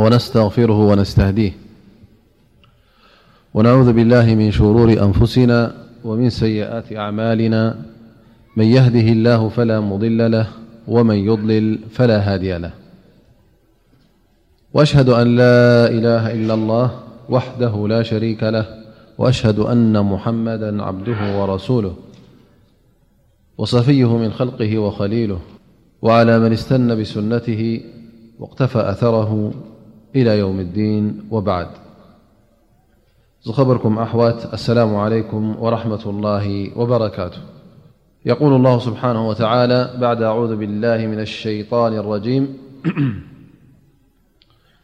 ونستغفره ونستهديه ونعوذ بالله من شرور أنفسنا ومن سيئات أعمالنا من يهده الله فلا مضل له ومن يضلل فلا هادي له وأشهد أن لا إله إلا الله وحده لا شريك له وأشهد أن محمدا عبده ورسوله وصفيه من خلقه وخليله وعلى من استن بسنته واقتفى أثره إلى يوم الدين وبعد خبركم أحوة السلام عليكم ورحمة الله وبركاته يقول الله سبحانه وتعالى بعد أعوذ بالله من الشيطان الرجيم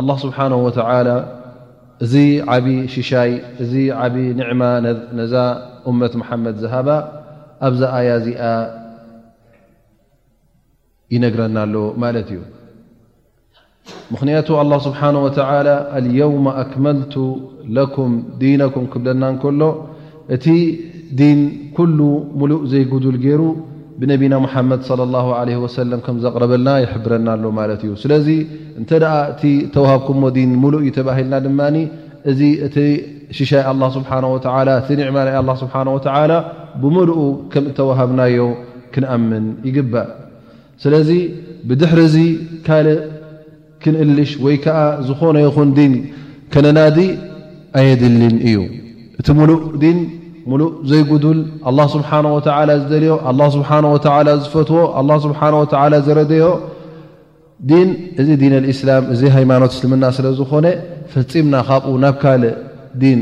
ኣላህ ስብሓን ወተላ እዚ ዓብዪ ሽሻይ እዚ ዓብዪ ኒዕማ ነዛ እመት መሓመድ ዝሃባ ኣብዛ ኣያ እዚኣ ይነግረና ኣሎ ማለት እዩ ምኽንያቱ ኣላ ስብሓን ወተላ ኣልየውመ ኣክመልቱ ለኩም ዲነኩም ክብለና እንከሎ እቲ ዲን ኩሉ ሙሉእ ዘይጉዱል ገይሩ ብነቢና ሙሓመድ ሰለላሁ ዓለይሂ ወሰለም ከም ዘቕረበልና ይሕብረና ኣሎ ማለት እዩ። ስለዚ እንተ ደኣ እቲ እተውሃብኩሞ ዲን ሙሉእ እዩ ተባሂልና ድማ እዚ እቲ ሽሻይ ኣላህ ስብሓነሁ ወተዓላ እቲ ኒዕማ ናይ ኣላህ ስብሓነሁ ወተዓላ ብሙሉኡ ከም እተውሃብናዮ ክንኣምን ይግባእ። ስለዚ ብድሕሪ እዚ ካልእ ክንእልሽ ወይ ከኣ ዝኾነ ይኹን ዲን ከነናዲ ኣየድሊን እዩ። እቲ ምሉእ ዲን ምሉእ ዘይጉዱል ኣላህ ስብሓነሁ ወተዓላ ዝደልዮ ኣላህ ስብሓነሁ ወተዓላ ዝፈትዎ ኣላህ ስብሓነሁ ወተዓላ ዝረደዮ ዲን እዚ ዲን ኣልእስላም እዚ ሃይማኖት እስልምና ስለ ዝኾነ ፈጺምና ካብኡ ናብ ካልእ ዲን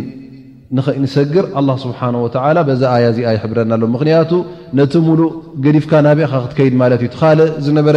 ንኸይንሰግር ኣላ ስብሓን ወተላ በዛ ኣያ እዚኣ ይሕብረና ኣሎ ምክንያቱ ነቲ ሙሉእ ገዲፍካ ናበእኻ ክትከይድ ማለት እዩ ቲ ካልእ ዝነበረ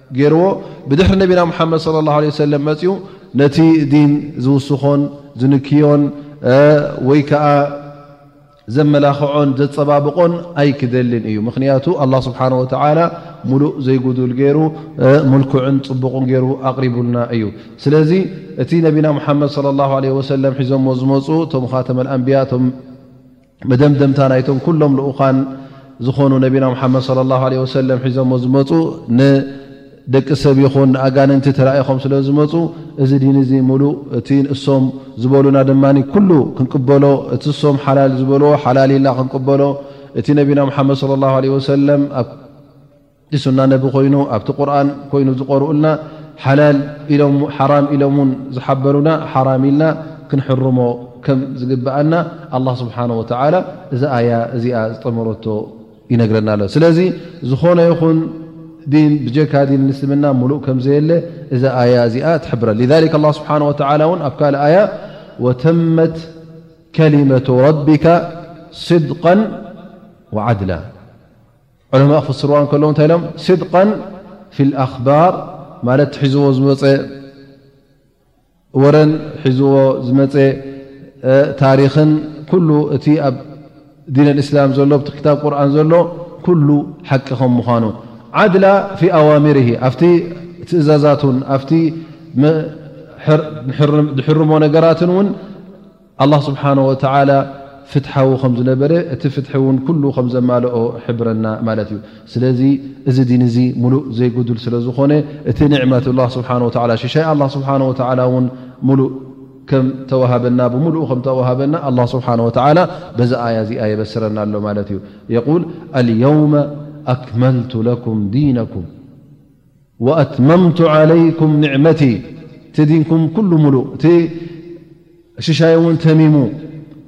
ጌርዎ ብድሕሪ ነቢና ሙሓመድ ሶለ ላሁ ዓለይሂ ወሰለም መጺኡ ነቲ ዲን ዝውስኾን ዝንክዮን ወይ ከኣ ዘመላኽዖን ዘጸባብቖን ኣይክደልን እዩ ምኽንያቱ ኣላህ ስብሓነ ወተዓላ ሙሉእ ዘይጉዱል ገይሩ ምልኩዕን ጽቡቕን ገይሩ ኣቕሪቡልና እዩ ስለዚ እቲ ነቢና ሙሓመድ ሶለ ላሁ ዓለይሂ ወሰለም ሒዞሞ ዝመጹ እቶም ኻተመል ኣንቢያ እቶም መደምደምታ ናይቶም ኩሎም ልኡካን ዝኾኑ ነቢና ሙሓመድ ሰለላሁ ዓለይሂ ወሰለም ሒዞሞ ዝመፁ ንደቂ ሰብ ይኹን ንኣጋንንቲ ተላኢኾም ስለ ዝመፁ እዚ ዲን እዚ ሙሉእ እቲ እሶም ዝበሉና ድማ ኩሉ ክንቅበሎ እቲ እሶም ሓላል ዝበልዎ ሓላል ኢልና ክንቅበሎ እቲ ነቢና ሙሓመድ ሰለላሁ ዓለይሂ ወሰለም ኣብ ሱና ነቢ ኮይኑ ኣብቲ ቁርን ኮይኑ ዝቆርኡልና ሓላል ኢሎም ውን ዝሓበሩና ሓራም ኢልና ክንሕርሞ ከም ዝግብኣና ኣላ ስብሓን ወተላ እዚ ኣያ እዚኣ ዝጠመረቶ ይነግረና ኣሎ ስለዚ ዝኾነ ይኹን ዲን ብጀካ ዲን ምስልምና ሙሉእ ከምዘየለ እዛ ኣያ እዚኣ ትሕብረ ላ ስብሓ ወላ ውን ኣብ ካልእ ኣያ ወተመት ከሊመቱ ረቢካ ስድቃ ዓድላ ዑለማእ ክፍስርዋ እንከለዉ እንታይ ኢሎም ስድቀን ፊል ኣኽባር ማለት ሒዝዎ ዝመፀ ወረን ሒዝዎ ዝመፀ ታሪኽን ኩሉ እቲ ኣብ ዲን ኣልእስላም ዘሎ ብቲ ክታብ ቁርን ዘሎ ኩሉ ሓቂ ከም ምዃኑ ዓድላ ፊ ኣዋሚርሂ ኣብቲ ትእዛዛቱን ኣብቲ ሕርሞ ነገራትን እውን ኣላህ ስብሓነሁ ወተዓላ ፍትሓዊ ከም ዝነበረ እቲ ፍትሒ እውን ኩሉ ከም ዘማልኦ ይሕብረና ማለት እዩ። ስለዚ እዚ ዲን እዚ ሙሉእ ዘይጉዱል ስለ ዝኾነ እቲ ኒዕመት ኣላህ ስብሓነሁ ወተዓላ ሽሻይ ኣላህ ስብሓነሁ ወተዓላ እውን ሙሉእ ከም ተወሃበና ብሙሉኡ ከም ተወሃበና ኣላህ ስብሓነሁ ወተዓላ በዚ ኣያ እዚኣ የበስረና ኣሎ ማለት እዩ። የቁል ኣልየውመ ኣክመልቱ ለኩም ዲነኩም። ወኣትመምቱ ዓለይኩም ኒዕመቲ እቲ ዲንኩም ኩሉ ሙሉእ እቲ ሽሻይ እውን ተሚሙ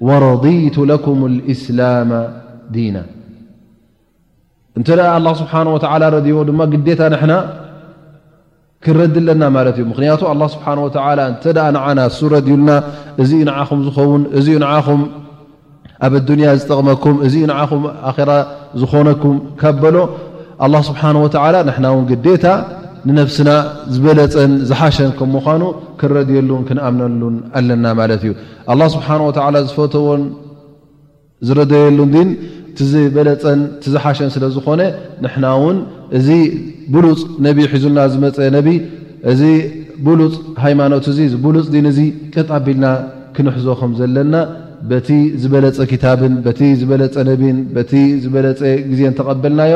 ወረዲቱ ለኩም ልእስላመ ዲና እንተ ኣላ ስብሓን ወተላ ረድዎ ድማ ግዴታ ንሕና ክረዲ ኣለና ማለት እዩ ምክንያቱ ኣላ ስብሓን ወተላ እንተ ንዓና እሱ ረድዩልና እዚዩ ንዓኹም ዝኸውን እዚዩ ንዓኹም ኣብ ኣዱንያ ዝጠቕመኩም እዚዩ ንዓኹም ኣራ ዝኾነኩም ካብ በሎ ኣላ ስብሓን ወተዓላ ንሕና ውን ግዴታ ንነፍስና ዝበለፀን ዝሓሸን ከም ምዃኑ ክንረድየሉን ክንኣምነሉን ኣለና ማለት እዩ ኣላ ስብሓን ወተዓላ ዝፈተዎን ዝረደየሉን ዲን ትዝበለፀን ትዝሓሸን ስለ ዝኾነ ንሕና ውን እዚ ብሉፅ ነቢ ሒዙና ዝመፀ ነቢ እዚ ብሉፅ ሃይማኖት እዚ ብሉፅ ዲን እዚ ቀጣቢልና ክንሕዞ ከም ዘለና በቲ ዝበለጸ ክታብን በቲ ዝበለጸ ነቢን በቲ ዝበለጸ ግዜ እንተቐበልናዮ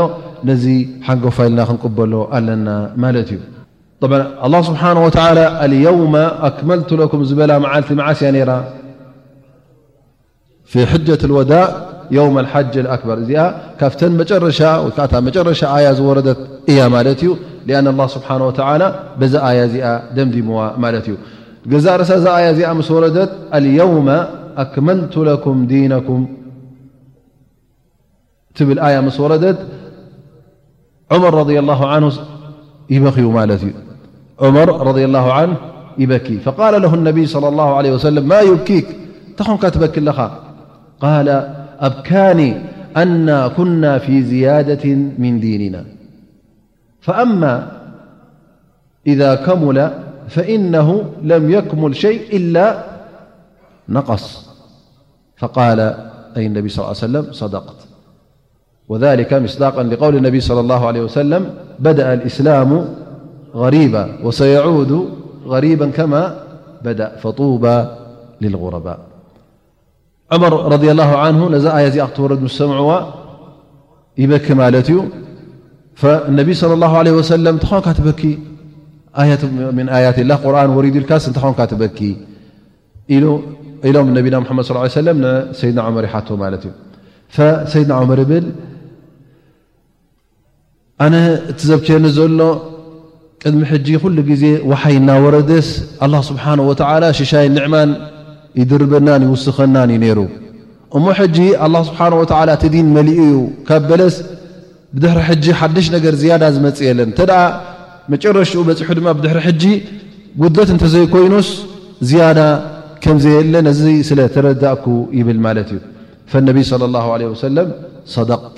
ነዚ ሓንጎፋይ ኢልና ክንቅበሎ ኣለና ማለት እዩ። ጠብዓ ኣላህ ስብሓን ወተዓላ ኣልየውመ ኣክመልቱ ለኩም ዝበላ መዓልቲ መዓስ እያ ነይራ? ፊ ሕጀት ልወዳእ የውም ኣልሓጅ ኣክበር እዚኣ ካብተን መጨረሻ ወይ ከዓታ መጨረሻ ኣያ ዝወረደት እያ ማለት እዩ። ሊኣን ኣላ ስብሓን ወተዓላ በዛ ኣያ እዚኣ ደምዲምዋ ማለት እዩ። ዛ ርሳ ዛ ያ ዚ ስ ረት أكملت لكم دينكم تب الآية مس وردة عمر رضي الله عنه يبي مال عمر رضي الله عنه يبكي فقال له النبي صلى الله عليه وسلم - ما يبكيك تخنك تبك لخا قال أبكاني أنا كنا في زيادة من ديننا فأما إذا كمل فإنه لم يكمل شيء إلا ص فقال أي النبي صلىال ليه وسلم صدقت وذلك مصداقا لقول النبي صلى الله عليه وسلم بدأ الإسلام غريبا وسيعود غريبا كما بدأ فطوب للغرباء ዑመር ረድ ላሁ ዓንሁ ነዛ ኣያ እዚኣ ክትወርድ ምስ ሰምዕዋ ይበኪ ማለት እዩ ነቢ ለ ላ ለ ወሰለም እንታይ ኾንካ ትበኪ ን ኣያት ላ ቁርን ወሪዱ ኢልካስ እንታይ ኾንካ ትበኪ ኢሎም ነቢና ሓመድ ስ ሰለም ንሰይድና ዑመር ይሓቶ ማለት እዩ ሰይድና ዑመር ይብል ኣነ እቲ ዘብክየኒ ዘሎ ቅድሚ ሕጂ ኩሉ ግዜ ዋሓይ እናወረደስ ኣላ ስብሓን ወተዓላ ሽሻይ ንዕማን ይድርበናን ይውስኸናን እዩ ነይሩ እሞ ሕጂ ኣላ ስብሓን ወተዓላ እቲ ዲን መሊኡ እዩ ካብ በለስ ብድሕሪ ሕጂ ሓድሽ ነገር ዝያዳ ዝመፅ የለን እንተ ደኣ መጨረሽትኡ በፂሑ ድማ ብድሕሪ ሕጂ ጉድለት እንተዘይኮይኑስ ዝያዳ ከምዘየለ ነዚ ስለ ተረዳእኩ ይብል ማለት እዩ ፈነቢይ ስለ ላ ለ ወሰለም ሰደቅት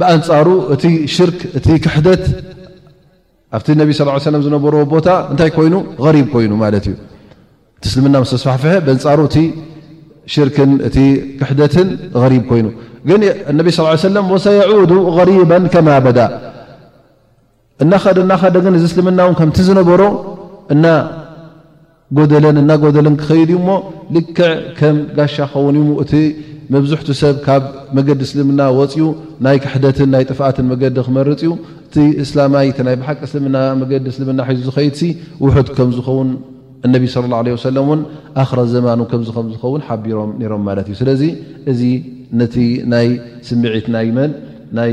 ብኣንጻሩ እቲ ሽርክ እቲ ክሕደት ኣብቲ ነቢ ስ ሰለም ዝነበርዎ ቦታ እንታይ ኮይኑ ሪብ ኮይኑ ማለት እዩ እቲ እስልምና ምስ ተስፋሕፍሐ በንፃሩ እቲ ሽርክን እቲ ክሕደትን ሪብ ኮይኑ ግን እነቢ ስ ሰለም ወሰየዑዱ ሪባ ከማ በዳ እናኸደ እናኸደ ግን እዚ እስልምና እውን ከምቲ ዝነበሮ እና ጎደለን እና ጎደለን ክኸይድ እዩ እሞ ልክዕ ከም ጋሻ ክኸውን እዩ እቲ መብዝሕቱ ሰብ ካብ መገዲ እስልምና ወፅኡ ናይ ክሕደትን ናይ ጥፍኣትን መገዲ ክመርፅ እዩ እቲ እስላማይ እቲ ናይ ብሓቂ እስልምና መገዲ እስልምና ሒዙ ዝኸይድሲ ውሑድ ከም ዝኸውን እነቢ ስለ ላ ለ ሰለም እውን ኣክረ ዘማኑ ከምዚ ከም ዝኸውን ሓቢሮም ነይሮም ማለት እዩ ስለዚ እዚ ነቲ ናይ ስምዒት ናይ መን ናይ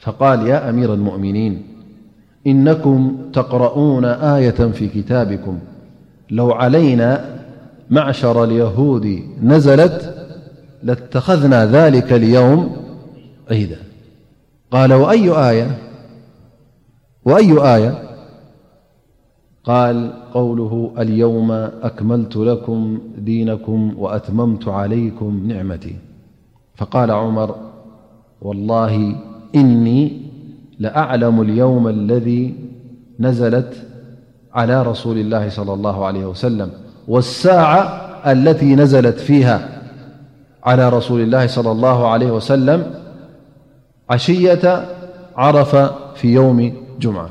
فقال يا أمير المؤمنين إنكم تقرؤون آية في كتابكم لو علينا معشر اليهود نزلت لاتخذنا ذلك اليوم عيدا قال وأي آية قال قوله اليوم أكملت لكم دينكم وأتممت عليكم نعمتي فقال عمر والله إني لأعلم اليوم الذي نزلت على رسول الله صلى الله عليه وسلم - والساعة التي نزلت فيها على رسول الله - صلى الله عليه وسلم عشية عرفة في يوم جمعة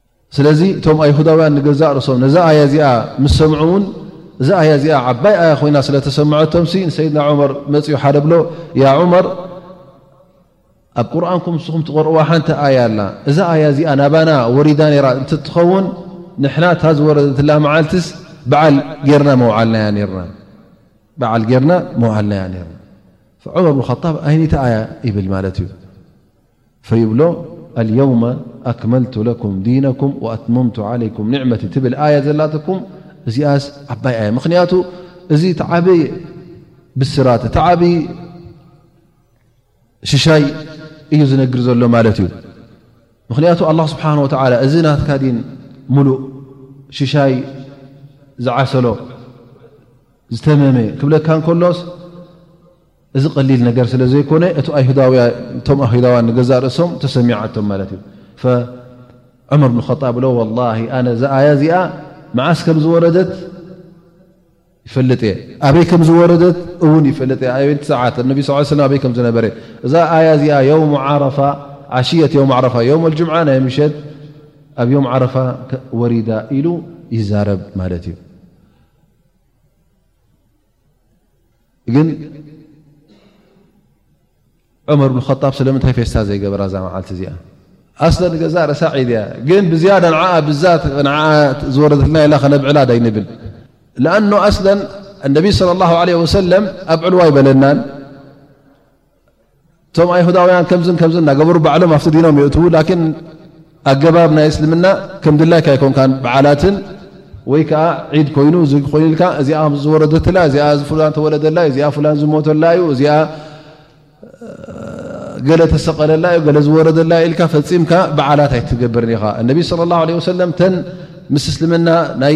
ስለዚ እቶም ኣይሁዳውያን ንገዛእ ርእሶም ነዛ ኣያ እዚኣ ምስ ሰምዑ እውን እዛ ኣያ እዚኣ ዓባይ ኣያ ኮይና ስለ ተሰምዐቶምሲ ንሰይድና ዑመር መፅኡ ሓደ ብሎ ያ ዑመር ኣብ ቁርኣንኩም ንስኹም ትቐርእዋ ሓንቲ ኣያ ኣላ እዛ ኣያ እዚኣ ናባና ወሪዳ ነራ እንትትኸውን ንሕና እታ ዝወረደትላ መዓልትስ በዓል ጌርና መውዓልናያ ነርና በዓል ጌርና መውዓልናያ ነርና ዑመር ብን ኸጣብ ኣይኒታ ኣያ ይብል ማለት እዩ ፈይብሎ ኣልየውመ ኣክመልቱ ለኩም ዲነኩም ወኣትመምቱ ዓለይኩም ኒዕመቲ ትብል ኣያ ዘላትኩም እዚኣስ ዓባይ ኣያ ምክንያቱ እዚ እቲ ዓበይ ብስራት እቲ ዓብይ ሽሻይ እዩ ዝነግር ዘሎ ማለት እዩ ምክንያቱ ኣላ ስብሓን ወተላ እዚ ናትካ ዲን ሙሉእ ሽሻይ ዝዓሰሎ ዝተመመ ክብለካ እንከሎስ እዚ ቀሊል ነገር ስለ ዘይኮነ እቶ ኣይሁዳውያእቶም ኣይሁዳውያን ንገዛእ ርእሶም ተሰሚዓቶም ማለት እዩ ዑመር ብን ጣብ ብሎ ወላ ኣነ እዛ ኣያ እዚኣ መዓስ ከም ዝወረደት ይፈልጥ እየ ኣበይ ከም ዝወረደት እውን ይፈልጥ እየ ኣየበይቲ ሰዓት ነቢ ስ ሰለ ኣበይ ከም ዝነበረ እዛ ኣያ እዚኣ የውም ዓረፋ ዓሽየት ዮም ዓረፋ ዮም ልጅምዓ ናይ ምሸት ኣብ ዮም ዓረፋ ወሪዳ ኢሉ ይዛረብ ማለት እዩ ግን ዑመር ብን ጣብ ስለምንታይ ፌስታ ዘይገበራ እዛ መዓልቲ እዚኣ ኣስለ ገዛ ርእሳ ዒድ እያ ግን ብዝያዳ ን ብዛት ን ዝወረደትና ኢልና ከነብዕላ ዳይንብል ኣን ኣስለ ነቢ ለ ላ ለ ወሰለም ኣብ ዕልዋ ኣይበለናን እቶም ኣይሁዳውያን ከምዝን ከምዝን እናገበሩ ባዕሎም ኣብቲ ዲኖም የእትዉ ላኪን ኣገባብ ናይ እስልምና ከም ድላይካ ኣይኮንካን በዓላትን ወይ ከዓ ዒድ ኮይኑ እዚ ኮይኑ ኢልካ እዚኣ ዝወረደትላ እዚኣ ፍላን ተወለደላ እዩ እዚኣ ፍላን ዝሞተላ እዩ እዚኣ ገለ ተሰቐለላ እዩ ገለ ዝወረደላ ኢልካ ፈፂምካ በዓላት ኣይትገብርን ኢኻ እነቢ ስለ ላሁ ለ ወሰለም ተን ምስ እስልምና ናይ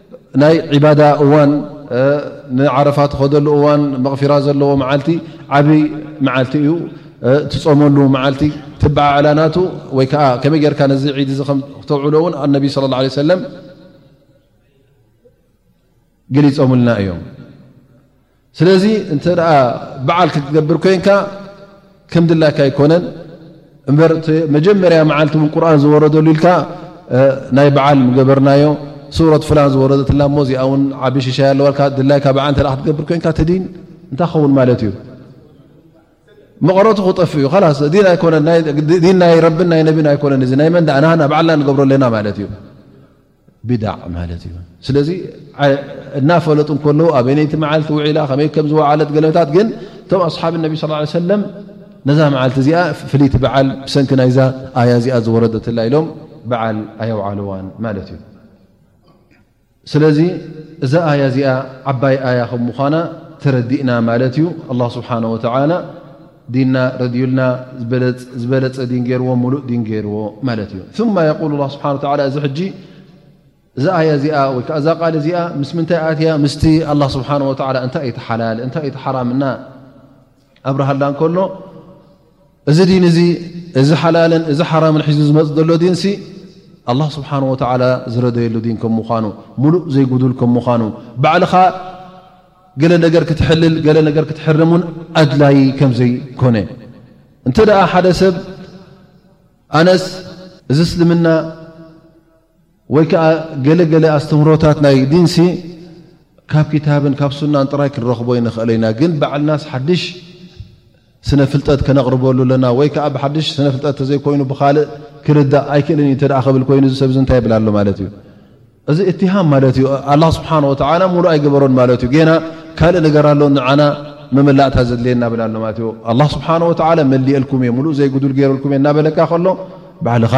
ናይ ዒባዳ እዋን ንዓረፋ ትኸደሉ እዋን መቕፊራ ዘለዎ መዓልቲ ዓብይ መዓልቲ እዩ ትጾመሉ መዓልቲ ትበዓዕላ ናቱ ወይ ከዓ ከመይ ጌርካ ነዚ ዒድ እዚ ክተውዕሎ እውን ኣነቢ ስለ ላ ሰለም ገሊፆምልና እዮም ስለዚ እንተ በዓል ክትገብር ኮንካ ከም ድላይካ ኣይኮነን እበር መጀመርያ መዓልቲ ን ቁርን ዝወረደሉ ኢልካ ናይ በዓል ምገበርናዮ ሱረት ፍላን ዝወረደትላ ሞ እዚኣ ውን ዓብ ሽሻይ ኣለዋልካ ድላይካ በዓል እተ ክትገብር ኮንካ ትዲን እንታይ ኸውን ማለት እዩ መቐረቱ ክጠፍእ እዩ ላስ ዲን ኣይኮነን ዲን ናይ ረብን ናይ ነቢን ኣይኮነን እዚ ናይ መን ናህና በዓልና ንገብሮ ኣለና ማለት እዩ ብዳዕ ማለት እዩ ስለዚ እናፈለጡ ከለዉ ኣበይነይቲ መዓልቲ ውዒላ ከመይ ከም ዝወዓለት ገለታት ግን እቶም ኣስሓብ ነቢ ስ ሰለም ነዛ መዓልቲ እዚኣ ፍልይቲ በዓል ብሰንኪ ናይዛ ኣያ እዚኣ ዝወረደትላ ኢሎም በዓል ኣየውዓልዋን ማለት እዩ ስለዚ እዛ ኣያ እዚኣ ዓባይ ኣያ ከም ምዃና ተረዲእና ማለት እዩ ኣላ ስብሓን ወተላ ዲንና ረድዩልና ዝበለፀ ዲን ገይርዎ ሙሉእ ዲን ገይርዎ ማለት እዩ ثመ የقሉ ላه ስብሓ እዚ ሕጂ እዛ ኣያ እዚኣ ወይ ከ እዛ ቃል እዚኣ ምስ ምንታይ ኣትያ ምስቲ ኣላ ስብሓን ወላ እንታይ እዩ ተሓላል እንታይ እዩ ተሓራም እና ኣብርሃላ እንከሎ እዚ ዲን እዚ እዚ ሓላልን እዚ ሓራምን ሒዙ ዝመፅ ዘሎ ዲን ሲ ኣላ ስብሓን ወላ ዝረደየሉ ዲን ከም ምዃኑ ሙሉእ ዘይጉዱል ከም ምዃኑ ባዕልኻ ገለ ነገር ክትሕልል ገለ ነገር ክትሕርም ውን ኣድላዪ ከም ዘይኮነ እንተ ደኣ ሓደ ሰብ ኣነስ እዚ እስልምና ወይ ከዓ ገለገለ ኣስተምህሮታት ናይ ዲንሲ ካብ ክታብን ካብ ሱናን ጥራይ ክንረኽቦ ይንኽእል ኢና ግን ባዕልናስ ሓድሽ ስነ ፍልጠት ከነቕርበሉ ኣለና ወይ ከኣ ብሓድሽ ስነ ፍልጠት ተዘይኮይኑ ብኻልእ ክርዳእ ኣይክእልን እዩ እንተ ክብል ኮይኑ እዚ ሰብዚ እንታይ ይብል ኣሎ ማለት እዩ እዚ እትሃም ማለት እዩ ኣላ ስብሓን ወተዓላ ሙሉእ ኣይገበሮን ማለት እዩ ጌና ካልእ ነገር ኣሎ ንዓና መመላእታ ዘድልየ እናብል ኣሎ ማለት እዩ ኣላ ስብሓን ወተዓላ መሊኤልኩም እየ ሙሉእ ዘይጉዱል ገይረልኩም እየ እናበለካ ከሎ ባዕልኻ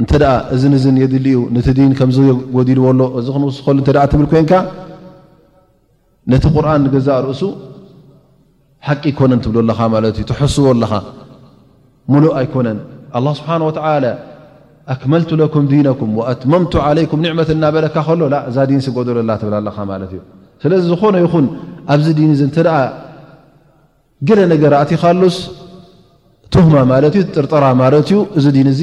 እንተ እዚ ንዝን የድሊ እዩ ንቲ ዲን ከምዚ ጎዲልዎ ኣሎ እዚ ክንውስኸሉ እተ ትብል ኮንካ ነቲ ቁርን ንገዛእ ርእሱ ሓቂ ኣይኮነን ትብሎ ኣለኻ ማለት እዩ ትሐስቦ ኣለኻ ሙሉእ ኣይኮነን ኣላ ስብሓን ወተላ ኣክመልቱ ለኩም ዲነኩም ወኣትመምቱ ዓለይኩም ኒዕመት እናበለካ ከሎ እዛ ዲን ስጎደለላ ትብል ኣለኻ ማለት እዩ ስለዚ ዝኾነ ይኹን ኣብዚ ዲን እዚ እንተ ገለ ነገር ኣእቲኻሉስ ትህማ ማለት እዩ ጥርጠራ ማለት እዩ እዚ ዲን እዚ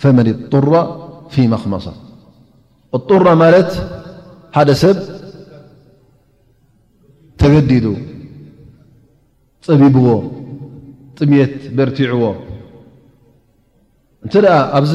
ፈመን እጡረ ፊ መክመሳ እጡረ ማለት ሓደ ሰብ ተገዲዱ ፀቢብዎ ጥሜት በርቲዕዎ እንተ ኣብዚ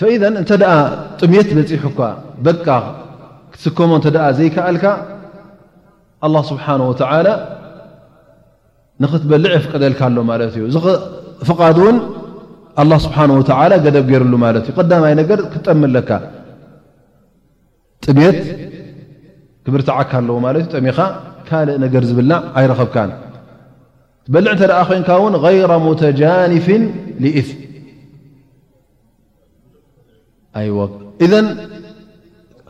ፈኢዘን እንተ ደኣ ጥምየት በጺሑካ በቃ ክትስከሞ እንተ ደኣ ዘይከኣልካ ኣላህ ስብሓን ወተዓላ ንኽትበልዕ የፍቀደልካ ኣሎ ማለት እዩ። እዚ ፍቓድ እውን ኣላህ ስብሓን ወተዓላ ገደብ ገይርሉ ማለት እዩ። ቀዳማይ ነገር ክትጠሚ ኣለካ። ጥምየት ክብርትዓካ ኣለዎ ማለት እዩ ጠሚኻ ካልእ ነገር ዝብላዕ ኣይረኸብካን ትበልዕ እተ ኮይንካ ውን غይረ ሙተጃኒፍን ሊእፍ እዘ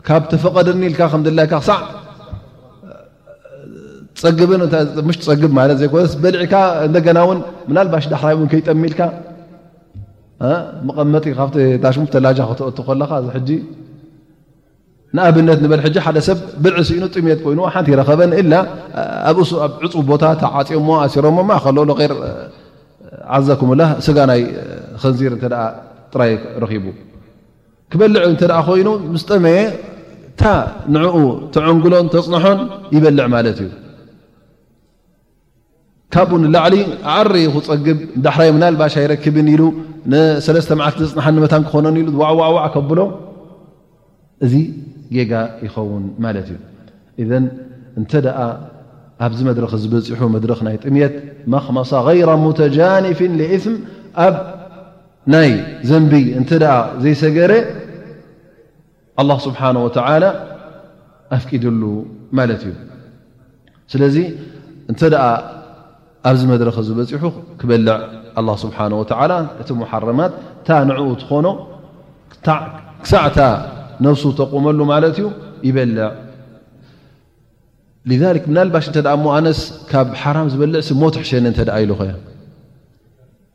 ካብ ተፈቐድኒ ኢልካ ከምድላይካ ክሳዕ ፀግብን ምሽ ፀግብ ማለት ዘይኮነስ በልዕካ እንደገና ውን ምናልባሽ ዳሕራይ ውን ከይጠሚኢልካ መቐመጢ ካብቲ ዳሽሙብ ተላጃ ከተእቱ ከለኻ እዚ ሕጂ ንኣብነት ንበል ሕጂ ሓደ ሰብ ብልዒ ስኢኑ ጥሜት ኮይኑ ሓንቲ ይረኸበን ኢላ ኣብ እሱ ኣብ ዕፁ ቦታ ተዓፅዮሞ ኣሲሮሞ ማእከለሎ ር ዓዘኩምላ ስጋ ናይ ከንዚር እተ ጥራይ ረኺቡ ክበልዕ እንተ ኮይኑ ምስ ጠመየ እታ ንዕኡ ተዕንግሎን ተፅንሖን ይበልዕ ማለት እዩ ካብኡ ንላዕሊ ኣዐረዩ ክፀግብ ዳሕራይ ምናልባሽ ኣይረክብን ኢሉ ንሰለስተ መዓልቲ ዘፅንሓኒ መታን ክኾነኒ ኢሉ ዋዕዋዕዋዕ ከብሎ እዚ ጌጋ ይኸውን ማለት እዩ እዘን እንተ ደኣ ኣብዚ መድረክ ዝበፂሑ መድረክ ናይ ጥምት መክመሳ غይረ ሙተጃኒፍን ልእም ኣብ ናይ ዘንብይ እንተ ዘይሰገረ ኣላህ ስብሓን ወተዓላ ኣፍቂድሉ ማለት እዩ ስለዚ እንተ ደኣ ኣብዚ መድረኽ እዚ በፂሑ ክበልዕ ኣላ ስብሓን ወተዓላ እቲ ሙሓረማት እታ ንዕኡ ትኾኖ ክሳዕታ ነብሱ ተቑመሉ ማለት እዩ ይበልዕ ሊክ ምናልባሽ እንተ እሞ ኣነስ ካብ ሓራም ዝበልዕሲ ሞት ሕሸኒ እንተ ኢሉ ኸ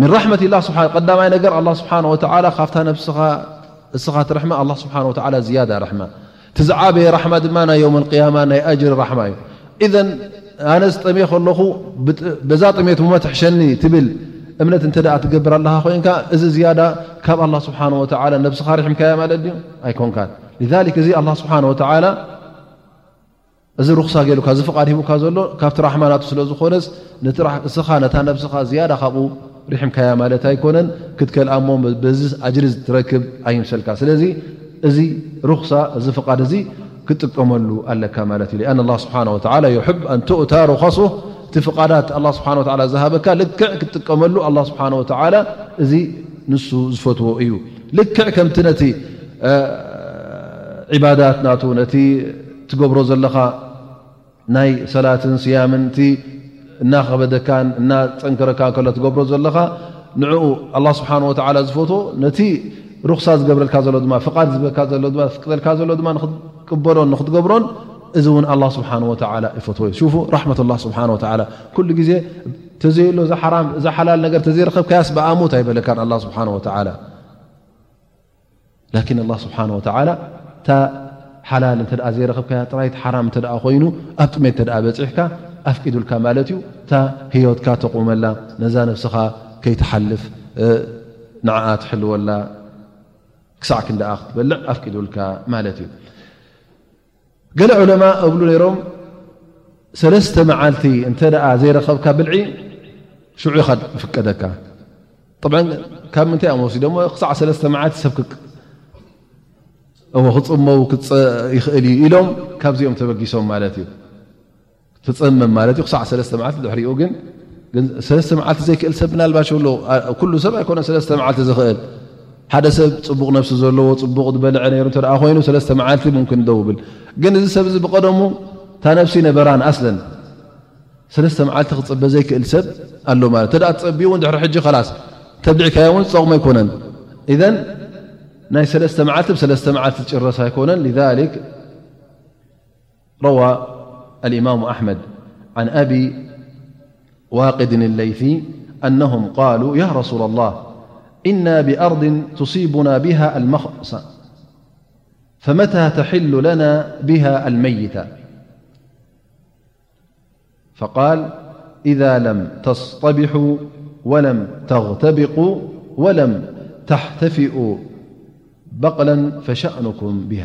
ሚን ራሕመቲ ላህ ስብሓ ቀዳማይ ነገር ኣላ ስብሓን ወተዓላ ካብታ ነብስኻ እስኻ ትርሕማ ኣላ ስብሓን ወተዓላ ዝያዳ ርሕማ እቲ ዝዓበየ ራሕማ ድማ ናይ ዮም ልቅያማ ናይ ኣጅሪ ራሕማ እዩ እዘን ኣነ ዝጠሜ ከለኹ በዛ ጥሜት ሞ ትሕሸኒ ትብል እምነት እንተ ደኣ ትገብር ኣለኻ ኮይንካ እዚ ዝያዳ ካብ ኣላ ስብሓን ወተዓላ ነብስኻ ርሕምካያ ማለት ድዩ ኣይኮንካን ልዛሊክ እዚ ኣላ ስብሓን ወተዓላ እዚ ሩኽሳ ገይሩካ እዚ ፍቓድ ሂቡካ ዘሎ ካብቲ ራሕማ ናቱ ስለ ዝኾነስ ንጥራሕ እስኻ ነታ ነብስኻ ዝያዳ ካብኡ ሪሕምካያ ማለት ኣይኮነን ክትከልኣ እሞ በዚ ኣጅሪ ዝትረክብ ኣይምሰልካ ስለዚ እዚ ሩኽሳ እዚ ፍቓድ እዚ ክትጥቀመሉ ኣለካ ማለት እዩ ኣን ላ ስብሓን ወላ ዩሕብ ኣንቱእታ ሩኸሱ እቲ ፍቓዳት ኣላ ስብሓን ወላ ዝሃበካ ልክዕ ክትጥቀመሉ ኣላ ስብሓን ወላ እዚ ንሱ ዝፈትዎ እዩ ልክዕ ከምቲ ነቲ ዕባዳት ናቱ ነቲ ትገብሮ ዘለኻ ናይ ሰላትን ስያምን እቲ እናኸበደካን እናጸንከረካን ከሎ ትገብሮ ዘለኻ ንዕኡ ኣላ ስብሓን ወተዓላ ዝፈትዎ ነቲ ርኽሳ ዝገብረልካ ዘሎ ድማ ፍቓድ ዝበካ ዘሎ ድማ ዝፍቅደልካ ዘሎ ድማ ንክትቅበሎን ንክትገብሮን እዚ እውን ኣላ ስብሓን ወተዓላ ይፈትዎ እዩ ሹፉ ራሕመት ላ ስብሓን ወተዓላ ኩሉ ግዜ ተዘይሎ እዛ ሓራም እዛ ሓላል ነገር ተዘይረኸብካያስ ብኣሙት ኣይበለካን ኣላ ስብሓን ወተዓላ ላኪን ኣላ ስብሓን ወተላ እታ ሓላል እንተ ዘይረክብካያ ጥራይት ሓራም እተ ኮይኑ ኣብ ጥሜት እተ በፅሕካ ኣፍቂዱልካ ማለት እዩ እታ ህይወትካ ተቑመላ ነዛ ነብስኻ ከይትሓልፍ ንዓ ትሕልወላ ክሳዕ ክንደኣ ክትበልዕ ኣፍቂዱልካ ማለት እዩ ገለ ዑለማ እብሉ ነይሮም ሰለስተ መዓልቲ እንተ ዘይረኸብካ ብልዒ ሽዑ ኢኻ ዝፍቀደካ ካብ ምንታይ እዮም ወሲዶ ክሳዕ ሰለስተ መዓልቲ ሰብ ክፅመው ይኽእል እዩ ኢሎም ካብዚኦም ተበጊሶም ማለት እዩ ትጸመም ማለት እዩ ክሳዕ ሰለስተ መዓልቲ ድሕሪኡ ግን ሰለስተ መዓልቲ ዘይክእል ሰብ ምናልባቸው ኣሎ ኩሉ ሰብ ኣይኮነ ሰለስተ መዓልቲ ዝኽእል ሓደ ሰብ ፅቡቕ ነብሲ ዘለዎ ፅቡቕ ዝበልዐ ነይሩ እተ ኮይኑ ሰለስተ መዓልቲ ምምክን ደው ብል ግን እዚ ሰብ እዚ ብቀደሙ እታ ነብሲ ነበራን ኣስለን ሰለስተ መዓልቲ ክፅበ ዘይክእል ሰብ ኣሎ ማለት እተ ትፀብኡ እውን ድሕሪ ሕጂ ከላስ ተቢዕካዮ እውን ዝጠቕሙ ኣይኮነን እዘን ናይ ሰለስተ መዓልቲ ብሰለስተ መዓልቲ ዝጭረስ ኣይኮነን ሊክ روى الإمام أحمد عن أبي واقد الليثي أنهم قالوا يا رسول الله إنا بأرض تصيبنا بها المخص فمتى تحل لنا بها الميتة فقال إذا لم تصطبحوا ولم تغتبقوا ولم تحتفئوا በቅን ፈሻእኑኩም ብሃ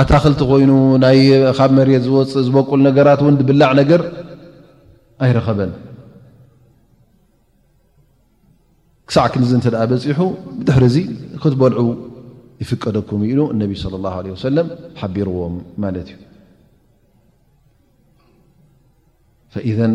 ኣታኽልቲ ኮይኑ ናይ ካብ መሬት ዝወፅእ ዝበቁል ነገራት እውን ድብላዕ ነገር ኣይረኸበን ክሳዕ ክንዚ እንተ በፂሑ ብድሕሪ እዚ ክትበልዑ ይፍቀደኩም ኢሉ እነቢ ስለ ላ ለ ወሰለም ሓቢርዎም ማለት እዩ ፈኢዘን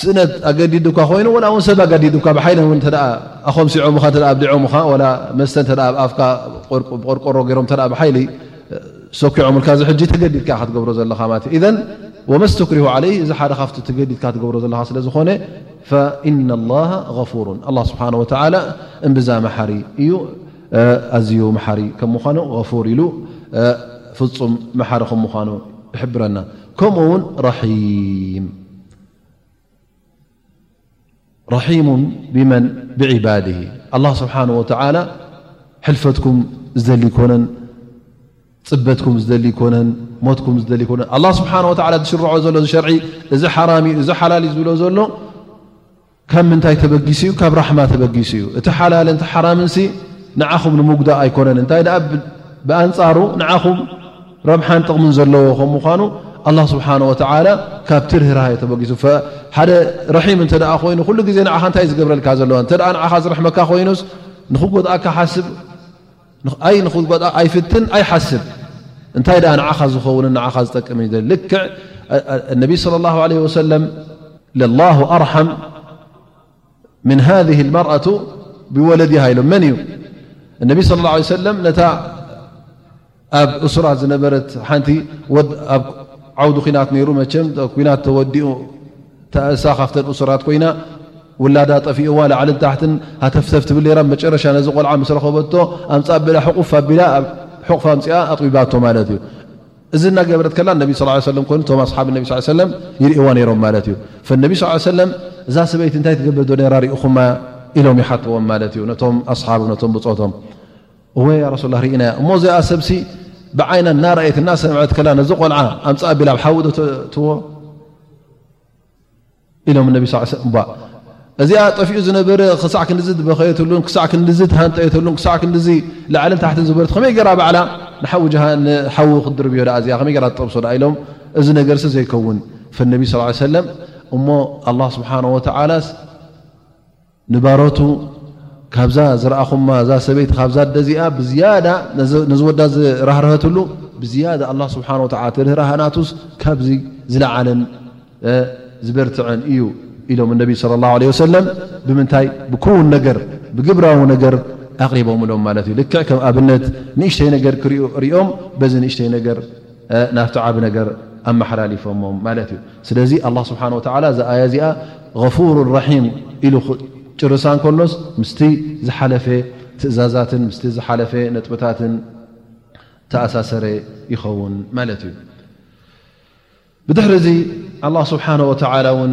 ስእነት ኣገዲዱካ ኮይኑ ወላ እውን ሰብ ኣገዲዱካ ብሓይሊ እውን እተ ኣኾምሲዖምኻ እተ ኣብሊዖምኻ ወላ መስተ እተ ኣብ ኣፍካ ብቆርቆሮ ገይሮም እተ ብሓይሊ ሶኪዖምልካ እዚ ሕጂ ተገዲድካ ክትገብሮ ዘለኻ ማለት እዩ እዘን ወመስትክሪሁ ዓለይ እዚ ሓደ ካብቲ ተገዲድካ ትገብሮ ዘለኻ ስለ ዝኾነ ፈኢና ላሃ غፉሩ ኣላ ስብሓን ወተላ እምብዛ መሓሪ እዩ ኣዝዩ መሓሪ ከም ምዃኑ غፉር ኢሉ ፍፁም መሓሪ ከም ምዃኑ ይሕብረና ከምኡ እውን ራሒም ረሒሙ ብመን ብዕባድሂ ኣላ ስብሓን ወተዓላ ሕልፈትኩም ዝደሊ ኣይኮነን ፅበትኩም ዝደሊ ኣይኮነን ሞትኩም ዝደሊ ኣይኮነን ኣላ ስብሓን ወተዓላ ዝሽርዖ ዘሎ ዝሸርዒ እዚ ሓራም እዩ እዚ ሓላል እዩ ዝብሎ ዘሎ ካብ ምንታይ ተበጊሱ እዩ? ካብ ራሕማ ተበጊሱ እዩ። እቲ ሓላልን እቲ ሓራምንሲ ንዓኹም ንምጉዳእ ኣይኮነን፣ እንታይ ደኣ ብኣንጻሩ ንዓኹም ረብሓን ጥቕምን ዘለዎ ከም ምዃኑ ኣላህ ስብሓነሁ ወተዓላ ካብቲ ርህራሄ ተበጊሱ ሓደ ረሒም እንተ ደኣ ኮይኑ ኩሉ ግዜ ንዓኻ እንታይ እዩ ዝገብረልካ ዘለዎ እንተ ደኣ ንዓኻ ዝርሕመካ ኮይኑስ ንኽጎድኣካ ሓስብ ኣይ ንኽልበጣ ኣይፍትን ኣይሓስብ እንታይ ደኣ ንዓኻ ዝኸውንን ንዓኻ ዝጠቅምን ይደሊ ልክዕ ነቢ صለ ላሁ ዓለ ወሰለም ለላሁ ኣርሓም ምን ሃذህ ልመርኣቱ ብወለድሃ ኢሎም መን እዩ እነቢ ስለ ላه ለ ሰለም ነታ ኣብ እሱራ ዝነበረት ሓንቲ ኣብ ዓውዲ ኩናት ነይሩ መቸም ኩናት ተወዲኡ ተኣሳ ካብተን እሱራት ኮይና ውላዳ ጠፊኡዋ ላዕልን ታሕትን ሃተፍተፍ ትብል ነይራ። መጨረሻ ነዚ ቆልዓ ምስ ረኸበቶ ኣምፃእ ኣቢላ ሕቑፍ ኣቢላ ኣብ ሕቑፋ ኣምፂኣ ኣጥቢባቶ ማለት እዩ። እዚ እናገበረት ከላ ነቢ ስ ሰለም ኮይኑ እቶም ኣስሓብ ነቢ ስ ሰለም ይርእዋ ነይሮም ማለት እዩ። ፈነቢ ስ ሰለም እዛ ሰበይቲ እንታይ ትገብር ዶ ነይራ ርኢኹማ ኢሎም ይሓትዎም ማለት እዩ ነቶም ኣስሓብ ነቶም ብፆቶም እወ ያ ረሱላ ርኢናያ እሞ እዚኣ ሰብሲ ብዓይና እናረኣየት እናሰምዐት ከላ ነዚ ቆልዓ ኣምፅ ኣቢላ ኣብ ሓዊ ዶትዎ ኢሎም ነቢ ስ ሰ እባ እዚኣ ጠፊኡ ዝነበረ ክሳዕ ክንዲዚ ዝበኸየትሉን ክሳዕ ክንዲዚ ተሃንጠየትሉን ክሳዕ ክንዲዚ ላዕልን ታሕትን ዝበረት ከመይ ገራ ባዕላ ንሓዊ ጀሃ ንሓዊ ክትድርብዮ ኣ እዚኣ ከመይ ገራ ትጠብሶ ኣ ኢሎም እዚ ነገርሲ ዘይከውን ፈነቢ ስ ሰለም እሞ ኣላ ስብሓን ወተዓላስ ንባሮቱ ካብዛ ዝረኣኹማ እዛ ሰበይቲ ካብዛ ኣደ እዚኣ ብዝያዳ ነዚ ወዳ ዝራህርሀትሉ ብዝያዳ ኣላ ስብሓን ወተላ ትርህራሃ ናቱስ ካብዚ ዝለዓለን ዝበርትዐን እዩ ኢሎም እነቢ ለ ላ ለ ወሰለም ብምንታይ ብክውን ነገር ብግብራዊ ነገር ኣቕሪቦምሎም ማለት እዩ ልክዕ ከም ኣብነት ንእሽተይ ነገር ክርኦም በዚ ንእሽተይ ነገር ናብቲ ዓቢ ነገር ኣመሓላሊፎሞም ማለት እዩ ስለዚ ኣላ ስብሓን ወተላ እዛ ኣያ እዚኣ غፉሩ ራሒም ኢሉ ክጭርሳ እንከሎስ ምስቲ ዝሓለፈ ትእዛዛትን ምስ ዝሓለፈ ነጥብታትን ተኣሳሰረ ይኸውን ማለት እዩ ብድሕሪ እዚ ኣላ ስብሓን ወተላ እውን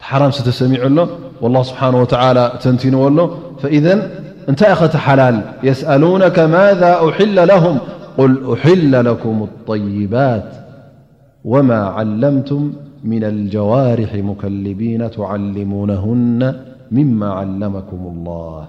حرام ستسمع والله سبحانه وتلى نتنو فإذ نت ت حلال يسألونك ماذا أحل لهم قل أحل لكم الطيبات وما علمتم من الجوارح مكلبين تعلمونهن مما علمكم الله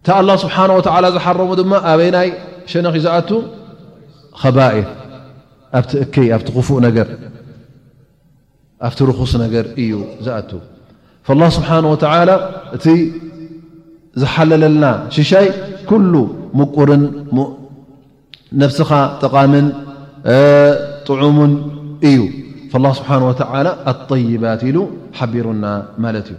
እቲ ኣላህ ስብሓን ወተዓላ ዝሓረሙ ድማ ኣበይናይ ሸነኽ እዩ ዝኣቱ ከባኢር ኣብቲ እከይ ኣብቲ ክፉእ ነገር ኣብቲ ርኹስ ነገር እዩ ዝኣቱ ላ ስብሓን ወተላ እቲ ዝሓለለልና ሽሻይ ኩሉ ምቁርን ነፍስኻ ጠቓምን ጥዑሙን እዩ ላ ስብሓን ወተላ ኣጠይባት ኢሉ ሓቢሩና ማለት እዩ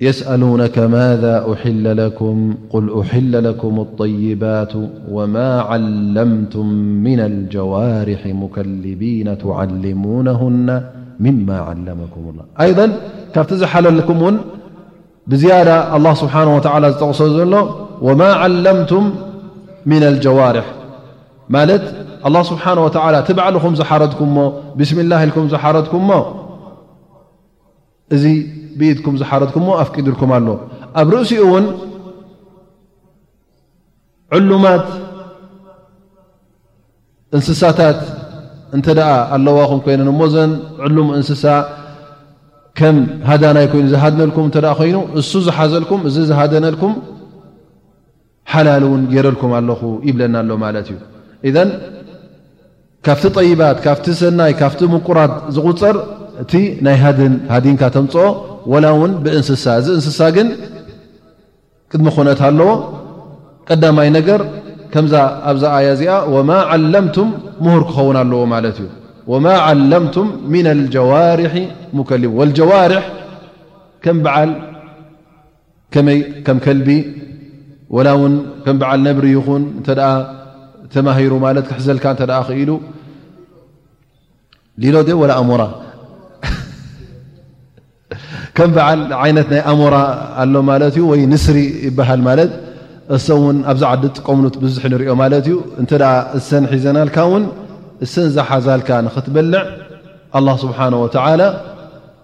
يسألونك ماذا أحل لكم قل أحل لكم الطيبات وما علمتم من الجوارح مكلبين تعلمونهن مما علمكم الله أيضا كبت زحللكم ون بزيادة الله سبحانه وتعالى تقص ل وما علمتم من الجوارح مالت الله سبحانه وتعالى تبع لم زحردكم بسم الله لكم زحردكم እዚ ብኢድኩም ዝሓረድኩሞ ኣፍቂድልኩም ኣሎ። ኣብ ርእሲኡውን ዕሉማት እንስሳታት እንተደኣ ኣለዋኹም ኮይነን እሞ ዘን ዕሉም እንስሳ ከም ሃዳናይ ኮይኑ ዝሃድነልኩም እንተደኣ ኮይኑ እሱ ዝሓዘልኩም እዚ ዝሃደነልኩም ሓላል ውን ጌረልኩም ኣለኹ ይብለና ኣሎ ማለት እዩ እዘን ካብቲ ጠይባት ካብቲ ሰናይ ካብቲ ምቁራት ዝቁፀር እቲ ናይ ሃድን ሃዲንካ ተምፅኦ ወላ ውን ብእንስሳ እዚ እንስሳ ግን ቅድሚ ኩነት ኣለዎ ቀዳማይ ነገር ከምዛ ኣብዛ ኣያ እዚኣ ወማ ዓለምቱም ምሁር ክኸውን ኣለዎ ማለት እዩ ወማ ዓለምቱም ምና ልጀዋርሒ ሙከሊቡ ወልጀዋርሕ ከም በዓል ከመይ ከም ከልቢ ወላ ውን ከም በዓል ነብሪ ይኹን እተ ተማሂሩ ማለት ክሕዘልካ እተ ክኢሉ ሊሎ ድ ወላ ኣሞራ ከም በዓል ዓይነት ናይ ኣሞራ ኣሎ ማለት እዩ ወይ ንስሪ ይበሃል ማለት እሰም እውን ኣብዚ ዓዲ ጥቀምሉ ብዙሕ ንሪኦ ማለት እዩ እንተ እሰን ሒዘናልካ እውን እሰን ዝሓዛልካ ንክትበልዕ ኣላ ስብሓን ወተላ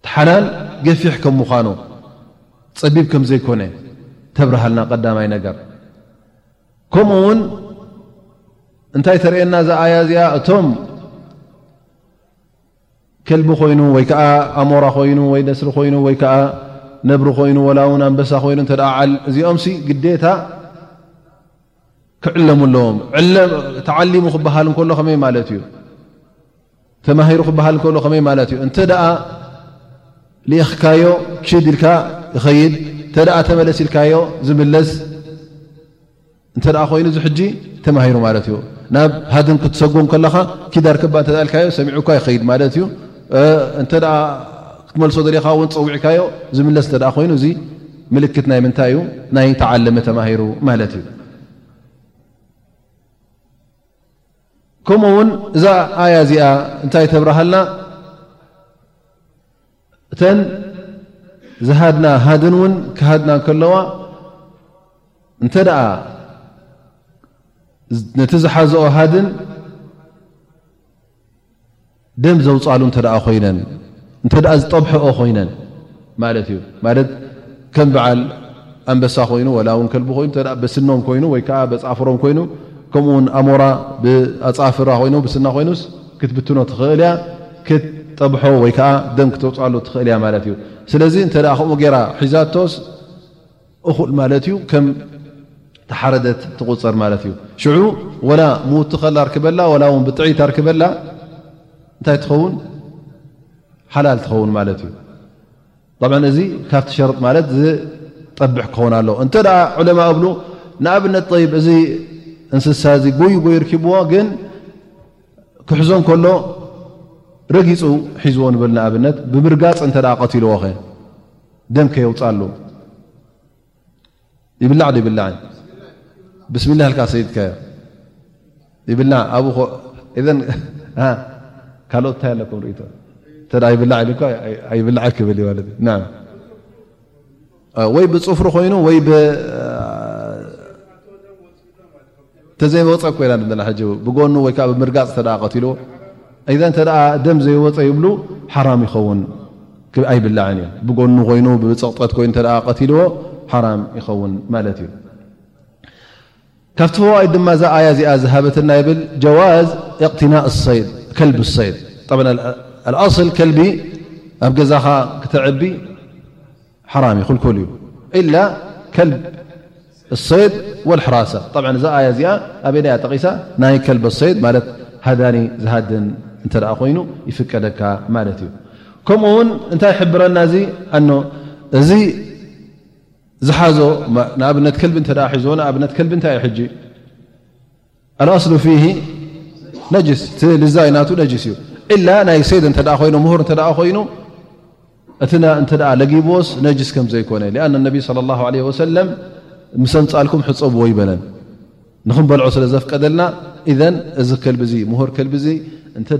እቲ ሓላል ገፊሕ ከም ምዃኑ ጸቢብ ከም ዘይኮነ ተብርሃልና ቀዳማይ ነገር። ከምኡ ውን እንታይ ተርእየና እዛ ኣያ እዚኣ እቶም ከልቢ ኮይኑ ወይ ከዓ ኣሞራ ኮይኑ ወይ ነስሪ ኮይኑ ወይ ከዓ ነብሪ ኮይኑ ወላ ውን ኣንበሳ ኮይኑ እተ ዓል እዚኦም ሲ ግዴታ ክዕለሙ ኣለዎም ተዓሊሙ ክበሃል እንከሎ ከመይ ማለት እዩ ተማሂሩ ክበሃል ከሎ ከመይ ማለት እዩ እንተ ልኢኽካዮ ክሽድ ኢልካ ይኸይድ እተ ተመለስ ኢልካዮ ዝምለስ እንተ ኮይኑ እዚ ሕጂ ተማሂሩ ማለት እዩ ናብ ሃድን ክትሰጎም ከለኻ ኪዳር ክባ እተ ልካዮ ሰሚዑካ ይኸይድ ማለት እዩ እንተ ክትመልሶ ዘልኻ እውን ፀዊዕካዮ ዝምለስ እተ ኮይኑ እዚ ምልክት ናይ ምንታይ እዩ ናይ ተዓለመ ተማሂሩ ማለት እዩ ከምኡ ውን እዛ ኣያ እዚኣ እንታይ ተብርሃልና እተን ዝሃድና ሃድን ውን ክሃድና ከለዋ እንተ ነቲ ዝሓዝኦ ሃድን ደም ዘውጻሉ እንተደኣ ኮይነን እንተደኣ ዝጠብሐኦ ኮይነን ማለት እዩ ማለት ከም በዓል ኣንበሳ ኮይኑ ወላ እውን ከልቢ ኮይኑ እንተደኣ በስኖም ኮይኑ ወይ ከዓ በጻፍሮም ኮይኑ ከምኡ እውን ኣሞራ ብኣጻፍራ ኮይኑ ብስና ኮይኑስ ክትብትኖ ትኽእል እያ ክትጠብሖ ወይ ከዓ ደም ክተውጻሉ ትኽእል እያ ማለት እዩ ስለዚ እንተደኣ ከምኡ ገይራ ሒዛቶስ እኹል ማለት እዩ ከም ተሓረደት ትቁፀር ማለት እዩ ሽዑ ወላ ምውቲ ከላ ኣርክበላ ወላ ውን ብጥዒት ኣርክበላ እንታይ ትኸውን ሓላል ትኸውን ማለት እዩ ብ እዚ ካብቲ ሸርጥ ማለት ዝጠብሕ ክኸውን ኣለዎ እንተ ዕለማ እብሉ ንኣብነት ይብ እዚ እንስሳ እዚ ጎይ ጎይ ርኪብዎ ግን ክሕዞ ከሎ ረጊፁ ሒዝዎ ንብል ንኣብነት ብምርጋፅ እተ ቀትልዎ ከ ደም ከየውፃሉ ይብላዕ ዶ ይብላዕን ብስሚላ ልካ ሰይድካዮ ይብላዕ ኣብ ካልኦት እንታይ ኣለኩም ርእቶ እተ ይብላዕ ኢሉ ይብላዕ ክብል ዩ ማለት እዩ ወይ ብፅፍሩ ኮይኑ ወይ ተዘይወፀ እኮ ኢና ንበላ ሕጂ ብጎኑ ወይ ከዓ ብምርጋፅ እተ ቀትልዎ ኢዘ እተ ደም ዘይወፀ ይብሉ ሓራም ይኸውን ኣይብላዕን እዩ ብጎኑ ኮይኑ ብፀቕጠት ኮይኑ እተ ቀትልዎ ሓራም ይኸውን ማለት እዩ ካብቲ ፈዋኢድ ድማ እዛ ኣያ እዚኣ ዝሃበትና ይብል ጀዋዝ እቕትናእ ሰይድ ከልቢ ሰይድ ኣስል ከልቢ ኣብ ገዛኻ ክተዕቢ ሓራም እዩ ክልኩል እዩ ኢላ ከልብ الሰይድ ወልሕራሳ ጣብዓ እዛ ኣያ እዚኣ ኣበይ ዳእያ ጠቒሳ ናይ ከልብ ኣሰይድ ማለት ሃዳኒ ዝሃድን እንተ ደኣ ኮይኑ ይፍቀደካ ማለት እዩ ከምኡ እውን እንታይ ይሕብረና እዚ ኣኖ እዚ ዝሓዞ ንኣብነት ከልቢ እንተ ሒዞ ንኣብነት ከልቢ እንታይ እዩ ሕጂ ኣልኣስሉ ፊሂ ነጅስ እቲ ልዛይ ናቱ ነጅስ እዩ ኢላ ናይ ሰይድ እተ ኮይኑ ምሁር እተ ኮይኑ እቲ እተ ለጊብዎስ ነጅስ ከም ዘይኮነ ኣን ነቢ ለ ላ ለ ወሰለም ምስ ኣንፃልኩም ሕፀብዎ ይበለን ንክምበልዖ ስለ ዘፍቀደልና እዘን እዚ ከልቢ ዙ ምሁር ከልቢ እዙ እንተ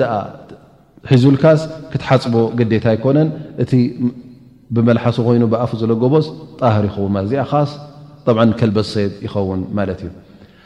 ሒዙልካስ ክትሓፅቦ ግዴታ ኣይኮነን እቲ ብመልሓሱ ኮይኑ ብኣፉ ዝለገቦስ ጣህር ይኸውን ማለት እዚኣ ካስ ጠብ ከልበ ሰይድ ይኸውን ማለት እዩ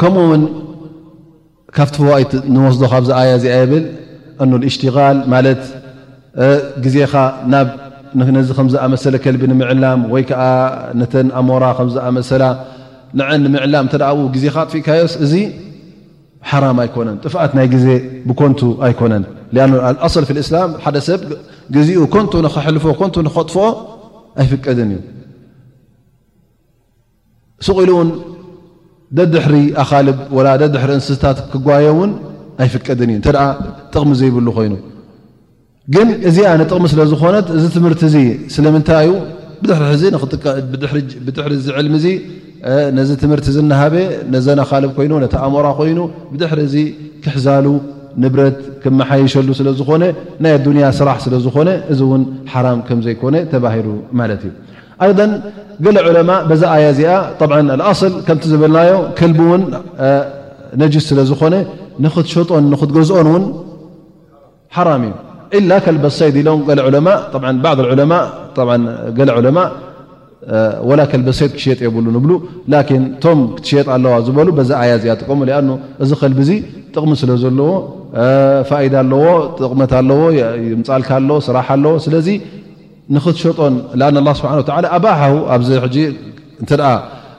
ከምኡ ውን ካብቲ ፈዋኢት ንወስዶ ካብዚ ኣያ እዚኣ ይብል እኑ እሽትቓል ማለት ግዜኻ ናብ ነዚ ከምዝኣመሰለ ከልቢ ንምዕላም ወይ ከዓ ነተን ኣሞራ ከምዝኣመሰላ ንዐን ንምዕላም እተ ኣብኡ ግዜኻ ኣጥፊእካዮስ እዚ ሓራም ኣይኮነን ጥፍኣት ናይ ግዜ ብኮንቱ ኣይኮነን ኣን ኣሰል ፍ እስላም ሓደ ሰብ ግዜኡ ኮንቱ ንኸሕልፎ ኮንቱ ንኸጥፍኦ ኣይፍቀድን እዩ ሱቕ ኢሉ ውን ደድሕሪ ኣኻልብ ወላ ደድሕሪ እንስስታት ክጓየ ውን ኣይፍቀድን እዩ እንተ ጥቕሚ ዘይብሉ ኮይኑ ግን እዚኣ ንጥቕሚ ስለ ዝኾነት እዚ ትምህርቲ እዚ ስለምንታይ እዩ ብድሕሪ ሕዚ ብድሕሪ እዚ ዕልሚ እዚ ነዚ ትምህርቲ ዝናሃበ ነዘን ኣኻልብ ኮይኑ ነቲ ኣሞራ ኮይኑ ብድሕሪ እዚ ክሕዛሉ ንብረት ክመሓይሸሉ ስለ ዝኾነ ናይ ኣዱንያ ስራሕ ስለ ዝኾነ እዚ እውን ሓራም ከም ዘይኮነ ተባሂሉ ማለት እዩ ኣይደን ገለ ዑለማእ በዛ ኣያ እዚኣ ጠብዓን ኣልኣስል ከምቲ ዝበልናዮ ከልቢ እውን ነጅስ ስለ ዝኾነ ንኽትሸጦን ንኽትገዝኦን እውን ሓራም እዩ ኢላ ከልበ ሰይድ ኢሎም ገለ ዑለማእ ጠብዓን ባዕድ ልዑለማ ጠብዓን ገለ ዑለማእ ወላ ከልበ ሰይድ ክሸየጥ የብሉ ንብሉ ላኪን ቶም ክትሸየጥ ኣለዋ ዝበሉ በዛ ኣያ እዚኣ ጥቀሙ ሊኣኑ እዚ ከልቢ እዙ ጥቕሚ ስለ ዘለዎ ፋኢዳ ኣለዎ ጥቕመት ኣለዎ ይምፃልካ ኣሎ ስራሕ ኣለዎ ስለዚ ንኽትሸጦን ላን ኣላ ስብሓን ወተዓላ ኣባሓሁ ኣብዚ ሕጂ እንተ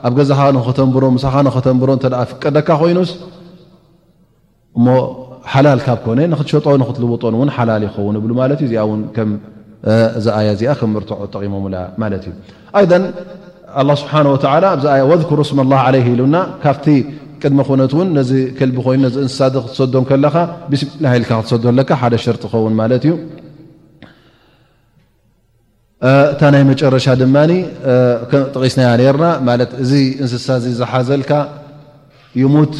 ኣብ ገዛኻ ንኸተንብሮ ምሳኻ ንኸተንብሮ እተ ፍቀደካ ኮይኑስ እሞ ሓላል ካብ ኮነ ንኽትሸጦ ንኽትልውጦን እውን ሓላል ይኸውን እብሉ ማለት እዩ እዚኣ እውን ከም እዛ ኣያ እዚኣ ከም ምርትዖ ጠቂሞምላ ማለት እዩ ኣይን ኣላ ስብሓን ወተላ ኣብዚ ኣያ ወዝኩሩ ስም ላ ዓለይ ኢሉና ካብቲ ቅድሚ ኩነት እውን ነዚ ከልቢ ኮይኑ ነዚ እንስሳ ዲ ክትሰዶ ከለኻ ብስሚላ ኢልካ ክትሰዶ ኣለካ ሓደ ሸርጢ ኸውን ማለት እዩ እታ ናይ መጨረሻ ድማ ጠቂስናያ ነርና ማለት እዚ እንስሳ እዚ ዝሓዘልካ ይሙት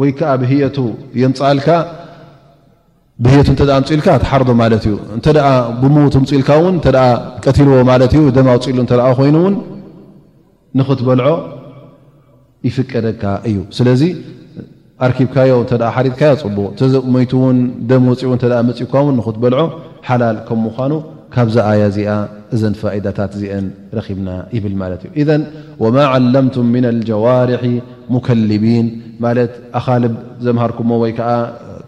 ወይ ከዓ ብህየቱ የምፅኣልካ ብህየቱ እተ ኣምፅልካ ትሓርዶ ማለት እዩ እንተ ብሞት ምፅልካ ውን ቀትልዎ ማለት እዩ ደም ኣውፅሉ እተ ኮይኑውን ንኽትበልዖ ይፍቀደካ እዩ ስለዚ ኣርኪብካዮ እንተ ሓሪድካዮ ጽቡቕ እተ ሞይቱ እውን ደም ወፂኡ እተ መፅኡካ እውን ንኽትበልዖ ሓላል ከም ምዃኑ ካብዛ ኣያ እዚኣ እዘን ፋኢዳታት እዚአን ረኺብና ይብል ማለት እዩ እዘን ወማ ዓለምቱም ምና ልጀዋርሒ ሙከልቢን ማለት ኣኻልብ ዘምሃርኩሞ ወይ ከዓ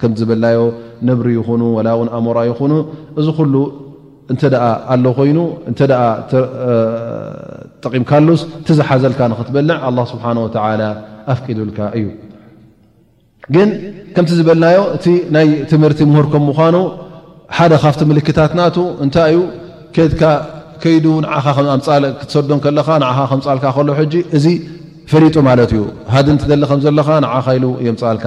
ከም ዝበልናዮ ነብሪ ይኹኑ ወላ እውን ኣሞራ ይኹኑ እዚ ኩሉ እንተ ኣሎ ኮይኑ እንተ ተጠቒምካሉስ እቲ ዝሓዘልካ ንኽትበልዕ ኣላ ስብሓን ወተላ ኣፍቂዱልካ እዩ ግን ከምቲ ዝበልናዮ እቲ ናይ ትምህርቲ ምሁር ከም ምዃኑ ሓደ ካብቲ ምልክታት ናቱ እንታይ እዩ ከድካ ከይዱ ንዓኻ ከምኣምፃል ክትሰዶን ከለኻ ንዓኻ ከምፃልካ ከሎ ሕጂ እዚ ፈሊጡ ማለት እዩ ሃድን ትደሊ ከም ዘለኻ ንዓኻ ኢሉ የምፃልካ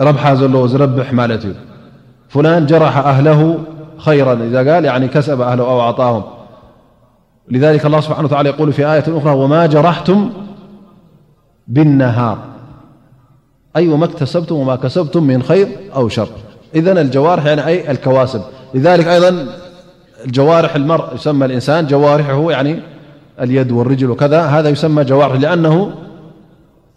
ربزلربح مالتي فلان جرح أهله خيرا إذا قاليعني كسب أهله أو أعطاهم لذلك الله سبحانه وتعالى يقول في آية أخرى وما جرحتم بالنهار أي ما اكتسبتم وما كسبتم من خير أو شر إذن الجوارح يعني أي الكواسب لذلك أيضا جوارح المرء يسمى الإنسان جوارحه يعني اليد والرجل وكذا هذا يسمى جوارحه لأنه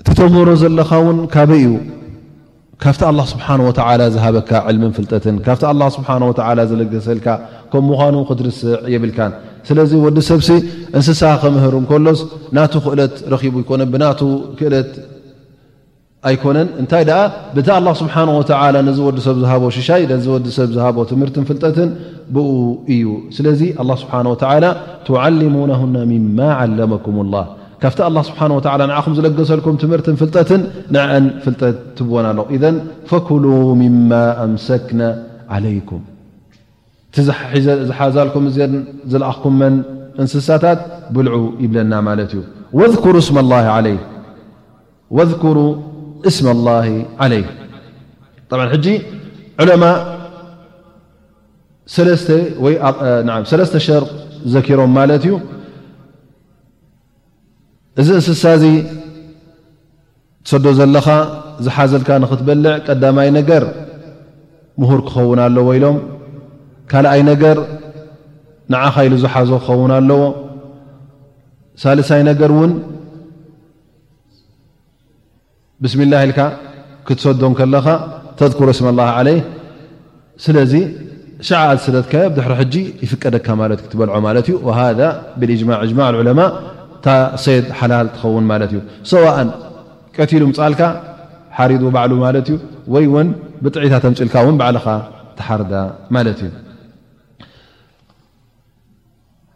እቲ ተምህሮ ዘለኻ ውን ካበይ እዩ ካብቲ ኣላ ስብሓን ወተላ ዝሃበካ ዕልምን ፍልጠትን ካብቲ ኣላ ስብሓን ወተላ ዝለገሰልካ ከም ምዃኑ ክትርስዕ የብልካን ስለዚ ወዲ ሰብሲ እንስሳ ከምህር እንከሎስ ናቱ ክእለት ረኪቡ ኣይኮነን ብናቱ ክእለት ኣይኮነን እንታይ ደኣ ብቲ ኣላ ስብሓን ወተላ ነዚ ወዲ ሰብ ዝሃቦ ሽሻይ ነዚ ወዲ ሰብ ዝሃቦ ትምህርትን ፍልጠትን ብኡ እዩ ስለዚ ኣላ ስብሓን ወተላ ትዓሊሙናሁና ምማ ዓለመኩም ላ ካብቲ ኣላህ ስብሓነሁ ወተዓላ ንዓኹም ዝለገሰልኩም ትምህርትን ፍልጠትን ንዐኣን ፍልጠት ትብወን ኣለኹም። ኢዘን ፈኩሉ ሚማ ኣምሰክና ዓለይኩም እቲ ዝሓዛልኩም እዘን ዝለኣኽኩመን እንስሳታት ብልዑ ይብለና ማለት እዩ። ወዝኩሩ እስመ ላሂ ዓለይህ ወዝኩሩ እስመ ላሂ ዓለይህ ጠብዓ ሕጂ ዑለማ ሰለስተ ወይ ሰለስተ ሸርጥ ዘኪሮም ማለት እዩ። እዚ እንስሳ እዚ ትሰዶ ዘለኻ ዝሓዘልካ ንኽትበልዕ ቀዳማይ ነገር ምሁር ክኸውን ኣለዎ ኢሎም ካልኣይ ነገር ንዓኻ ኢሉ ዝሓዞ ክኸውን ኣለዎ ሳልሳይ ነገር እውን ብስሚላህ ኢልካ ክትሰዶ ከለኻ ተዝኩሩ ስመላህ ዓለይህ ስለዚ ሽዓ ኣዝሰደድካዮ ድሕሪ ሕጂ ይፍቀደካ ማለት ክትበልዖ ማለት እዩ ወሃዛ ብልእጅማዕ እጅማዕ ልዑለማእ እታ ሰይድ ሓላል ትኸውን ማለት እዩ ሰዋእን ቀቲሉ ምጻልካ ሓሪዱ ባዕሉ ማለት እዩ ወይ ውን ብጥዒታት ኣምጺልካ ውን ባዕልኻ ትሓርዳ ማለት እዩ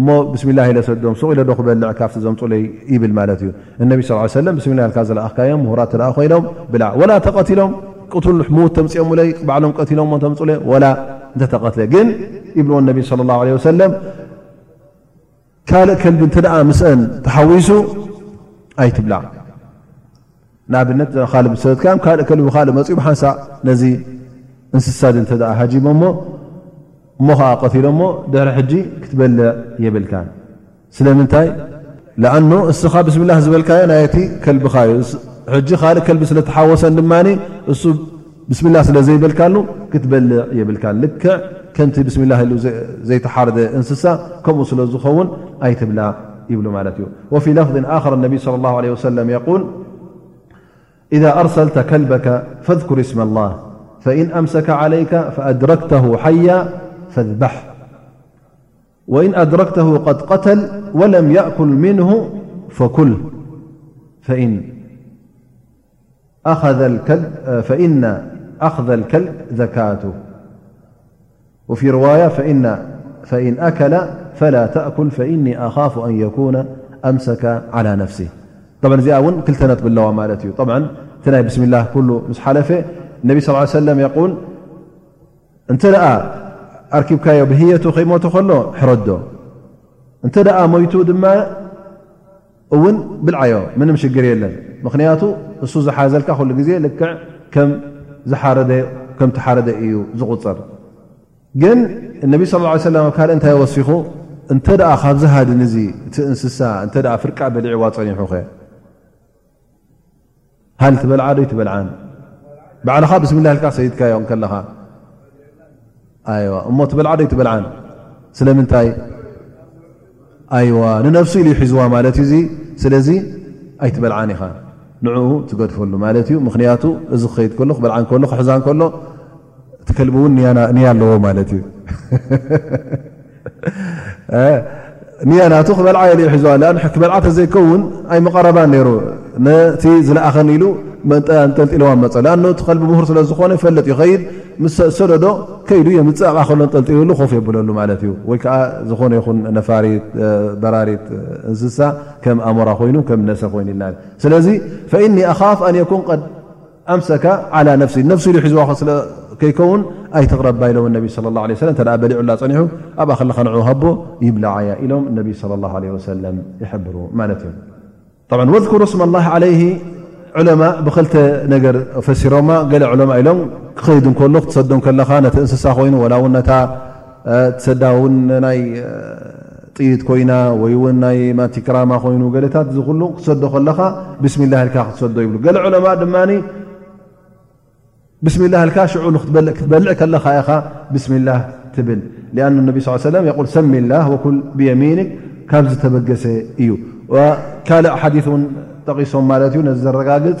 እሞ ብስሚላህ ኢለ ሰዶም ሱቕ ኢለ ዶ ክበልዕ ካብቲ ዘምጹለይ ይብል ማለት እዩ እነቢ ስ ሰለም ብስሚላህ ኢልካ ዝለኣኽካዮም ምሁራት ተደኣ ኮይኖም ብላዕ ወላ ተቐቲሎም ቅቱል ምዉት ተምጽኦሙለይ ባዕሎም ቀቲሎሞ ተምጹለይ ወላ እንተተቐትለ ግን ይብልዎ እነቢ ስለ ላሁ ለ ወሰለም ካልእ ከልቢ እንተደኣ ምስአን ተሓዊሱ ኣይትብላዕ ንኣብነት ካልእ ምስ ሰደድካዮም ካልእ ከልቢ ካልእ መፅኡ ብሓንሳእ ነዚ እንስሳዚ እንተ ሃጂሞሞ እሞ ከዓ ቀቲሎሞ ድሕሪ ሕጂ ክትበልዕ የብልካን ስለምንታይ ለኣኑ እስኻ ብስምላህ ዝበልካዮ ናይቲ ከልቢኻዩ ሕጂ ካልእ ከልቢ ስለተሓወሰን ድማ እሱ بسم الله سل زيبلكله كتبلع يبلك لكع كنت بسم الله زيتحر ان كم سل خون يتبل يبل وفي لفظ آخر النبي صلى الله عليه وسلم يقول إذا أرسلت كلبك فاذكر اسم الله فإن أمسك عليك فأدركته حيا فاذبح وإن أدركته قد قتل ولم يأكل منه فكل فإن أخذ الكلب ذكاته وفي رواية فإن أكل فلا تأكل فإني أخاف أن يكون أمسك على نفسه طبعا ون كلتنت بلو ت طبعا ي بسم الله كل مس لف النبي صلى اله ليه وسلم يول نت أركبكي بهيت مت له حر نت ميت እውን ብልዓዮ ምንም ሽግር የለን ምክንያቱ እሱ ዝሓዘልካ ኩሉ ግዜ ልክዕ ከም ዝሓረደ ከም ተሓረደ እዩ ዝቁፀር ግን እነቢ ስ ላ ሰለም ኣብ ካልእ እንታይ ወሲኩ እንተ ካብዚ ሃድን እዚ እቲ እንስሳ እንተ ፍርቃ በሊዕዋ ፀኒሑኸ ሃል ትበልዓ ዶ ኣይትበልዓን ባዕልኻ ብስሚላህ ኢልካ ሰይድካዮ ከለኻ ኣይዋ እሞ ትበልዓ ዶ ኣይትበልዓን ስለምንታይ ኣይዋ ንነፍሱ ኢሉ ይሒዝዋ ማለት እዩ እዙ ስለዚ ኣይትበልዓን ኢኻ ንዕኡ ትገድፈሉ ማለት እዩ ምኽንያቱ እዚ ክኸይድ ከሎ ክበልዓ ከሎ ክሕዛ ከሎ እቲ ከልቢ እውን ንያ ኣለዎ ማለት እዩ ንያ ናቱ ክበልዓ የልዩ ሒዙ ኣለ ክበልዓ ተዘይከውን ኣይ መቐረባን ነይሩ ነቲ ዝለኣኸኒ ኢሉ ጠንጢልዋ መፀ ኣ እቲ ከልቢ ምሁር ስለ ዝኾነ ይፈልጥ ይኸይድ ምስ ሰደዶ ከይዱ የምፅእ ኣብኣ ከሎ ጠልጢልሉ ኮፍ የብለሉ ማለት እዩ ወይ ከዓ ዝኾነ ይኹን ነፋሪት በራሪት እንስሳ ከም ኣሞራ ኮይኑ ከም ነሰ ኮይኑ ኢልና ስለዚ ፈእኒ ኣኻፍ ኣን የኩን ኣምሰካ ዓላ ነፍሲ ነፍሱ ኢሉ ሒዝዋ ስለ ከይከውን ኣይትቕረባ ኢሎም ነቢ ስለ ላ ለ ሰለም እተ በሊዑላ ፀኒሑ ኣብኣ ከለካ ንዑ ሃቦ ይብላዓያ ኢሎም ነቢ ስለ ላ ለ ወሰለም ይሕብሩ ማለት እዮም ብ ወዝኩሩ ስም ላ ዓለይሂ ዑለማ ብክልተ ነገር ፈሲሮማ ገለ ዑለማ ኢሎም ክኸይዱ እንከሎ ክትሰዶ ከለካ ነቲ እንስሳ ኮይኑ ዋላ እውን ነታ ትሰዳ ውን ናይ ጥይት ኮይና ወይ ውን ናይ ማቲክራማ ኮይኑ ገለታት እዚ ኩሉ ክትሰዶ ከለኻ ብስሚላ ልካ ክትሰዶ ይብሉ ገለ ዑለማ ድማ ብስሚላ ልካ ሽዑ ክትበልዕ ከለኻ ኢኻ ብስሚላ ትብል ኣ ነቢ ስ ሰለ የል ሰሚላ ወኩል ብየሚንክ ካብ ዝተበገሰ እዩ ካልእ ሓዲ ን ጠቂሶም ማለት እዩ ነዚ ዘረጋግፅ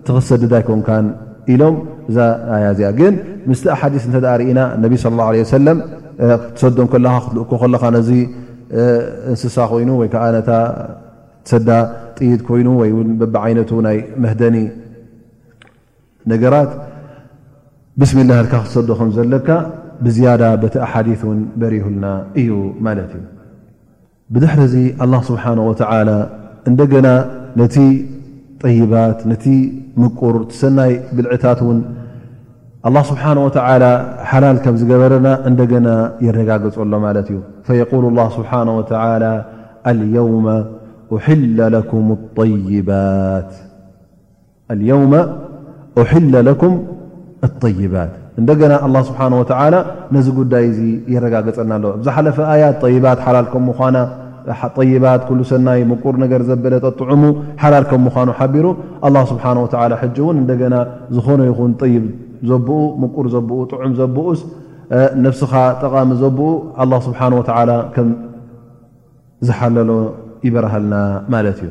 እቲ ክትሰድድ ኣይኮንካን ኢሎም እዛ ኣያ እዚኣ ግን ምስቲ ኣሓዲስ እንተ ርእና ነቢ ስለ ላ ለ ሰለም ክትሰዶ ከለኻ ክትልእኮ ከለኻ ነዚ እንስሳ ኮይኑ ወይ ከዓ ነታ ትሰዳ ጥይት ኮይኑ ወይ ውን በብዓይነቱ ናይ መህደኒ ነገራት ብስሚላ ልካ ክትሰዶ ከም ዘለካ ብዝያዳ በቲ ኣሓዲ ውን በሪሁልና እዩ ማለት እዩ ብድሕሪዚ ኣላህ ስብሓነሁ ወተዓላ እንደገና ነቲ ጠይባት ነቲ ምቁር እቲ ሰናይ ብልዕታት እውን ኣላህ ስብሓነሁ ወተዓላ ሓላል ከም ዝገበረና እንደገና የረጋግፀሎ ማለት እዩ። ፈየቁሉ ላህ ስብሓነሁ ወተዓላ ኣልየውመ ኡሒለ ለኩም ጠይባት ኣልየውመ ኡሒለ ለኩም ኣጠይባት እንደገና ኣላ ስብሓን ወተዓላ ነዚ ጉዳይ እዚ የረጋገፀልና ኣሎ ኣብዝሓለፈ ኣያት ጠይባት ሓላል ከም ምኳና ጠይባት ኩሉ ሰናይ ምቁር ነገር ዘበለ ጠጥዑሙ ሓላል ከም ምዃኑ ሓቢሩ ኣላ ስብሓን ወተላ ሕጂ እውን እንደገና ዝኾነ ይኹን ጠይብ ዘብኡ ምቁር ዘብኡ ጥዑም ዘብኡስ ነብስኻ ጠቓሚ ዘብኡ ኣላ ስብሓን ወተላ ከም ዝሓለሎ ይበርሃልና ማለት እዩ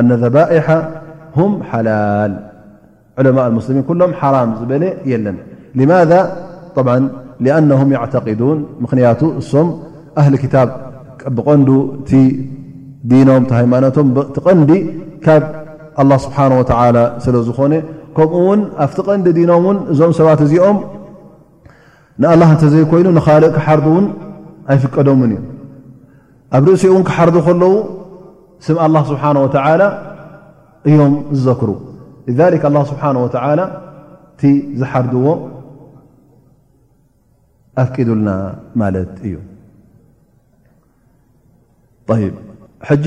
ኣነ ዘባኢሓ ሁም ሓላል ዑለማእ ሙስሊሚን ኩሎም ሓራም ዝበለ የለን ሊማዛ ብ ሊኣነሁም ያዕተቂዱን ምኽንያቱ እሶም ኣህሊ ክታብ ብቐንዱ እቲ ዲኖም እቲ ሃይማኖቶም እቲ ቐንዲ ካብ ኣላ ስብሓን ወተላ ስለ ዝኾነ ከምኡ ውን ኣብቲ ቐንዲ ዲኖም ውን እዞም ሰባት እዚኦም ንኣላህ እንተዘይኮይኑ ንኻልእ ክሓርዱ እውን ኣይፍቀዶምን እዩ። ኣብ ርእሲኡ እውን ክሓርዱ ከለዉ ስም ኣላህ ስብሓን ወተዓላ እዮም ዝዘክሩ። ሊዛሊክ ኣላ ስብሓን ወተዓላ እቲ ዝሓርድዎ ኣፍቂዱልና ማለት እዩ። ይብ ሕጂ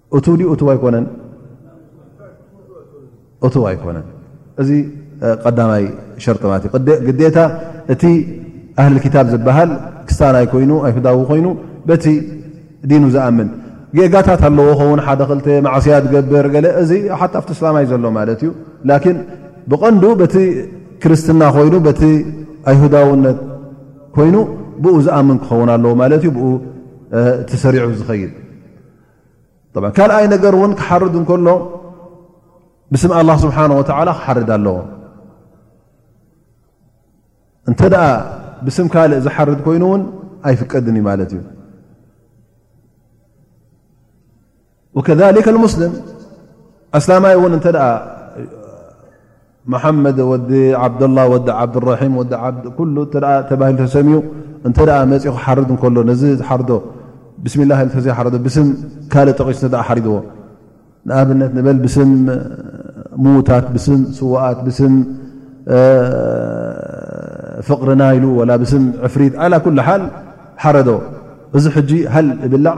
እቱው ድዩ እቱው ኣይኮነን እቱው ኣይኮነን እዚ ቀዳማይ ሸርጢ ማለት እዩ ግዴታ እቲ ኣህሊ ክታብ ዝበሃል ክስታናይ ኮይኑ ኣይሁዳዊ ኮይኑ በቲ ዲኑ ዝኣምን ጌጋታት ኣለዎ ኸውን ሓደ ክልተ ማዕስያ ትገብር ገለ እዚ ሓቲ ኣብቲ እስላማይ ዘሎ ማለት እዩ ላኪን ብቐንዱ በቲ ክርስትና ኮይኑ በቲ ኣይሁዳውነት ኮይኑ ብኡ ዝኣምን ክኸውን ኣለዎ ማለት እዩ ብኡ እቲ ሰሪዑ ዝኸይድ ካልኣይ ነገር ውን ክሓርድ እንከሎ ብስም ኣላ ስብሓን ወተላ ክሓርድ ኣለዎ እንተ ደኣ ብስም ካልእ ዝሓርድ ኮይኑ እውን ኣይፍቀድን እዩ ማለት እዩ ወከሊከ ሙስልም ኣስላማይ እውን እተ መሓመድ ወዲ ዓብደላ ወዲ ዓብዱራሒም ወዲ ዓብድ ኩሉ እተ ተባሂሉ ተሰምዩ እንተ መፂኡ ክሓርድ እንከሎ ነዚ ዝሓርዶ ብስሚላ ኢሉ ተዘይሓረዶ ብስም ካልእ ጠቒሱ እተ ሓሪድዎ ንኣብነት ንበል ብስም ምዉታት ብስም ስዋኣት ብስም ፍቕርና ኢሉ ወላ ብስም ዕፍሪት ኣላ ኩሉ ሓል ሓረዶ እዚ ሕጂ ሃል እብላዕ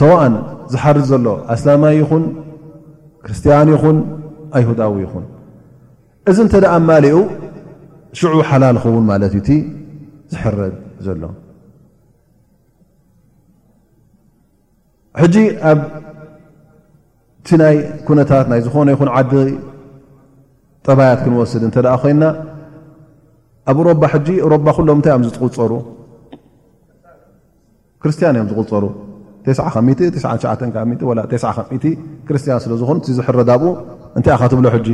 ሰዋኣን ዝሓርድ ዘሎ ኣስላማይ ይኹን ክርስትያን ይኹን ኣይሁዳዊ ይኹን እዚ እንተ ደኣ ማሊኡ ሽዑ ሓላል ይኸውን ማለት እዩ እቲ ዝሕረድ ዘሎ ሕጂ ኣብ እቲ ናይ ኩነታት ናይ ዝኾነ ይኹን ዓዲ ጠባያት ክንወስድ እንተ ደኣ ኮይና ኣብ ሮባ ሕጂ ሮባ ኩሎም እንታይ እዮም ዝትቁፀሩ ክርስትያን እዮም ዝቁፀሩ ተ ካብ ሚ ተ ሸዓ ካብ ሚ ወላ ተ ካብ ሚእቲ ክርስትያን ስለ ዝኾኑ እቲ ዝሕረድ ኣብኡ እንታይ ኢኻ ትብሎ ሕጂ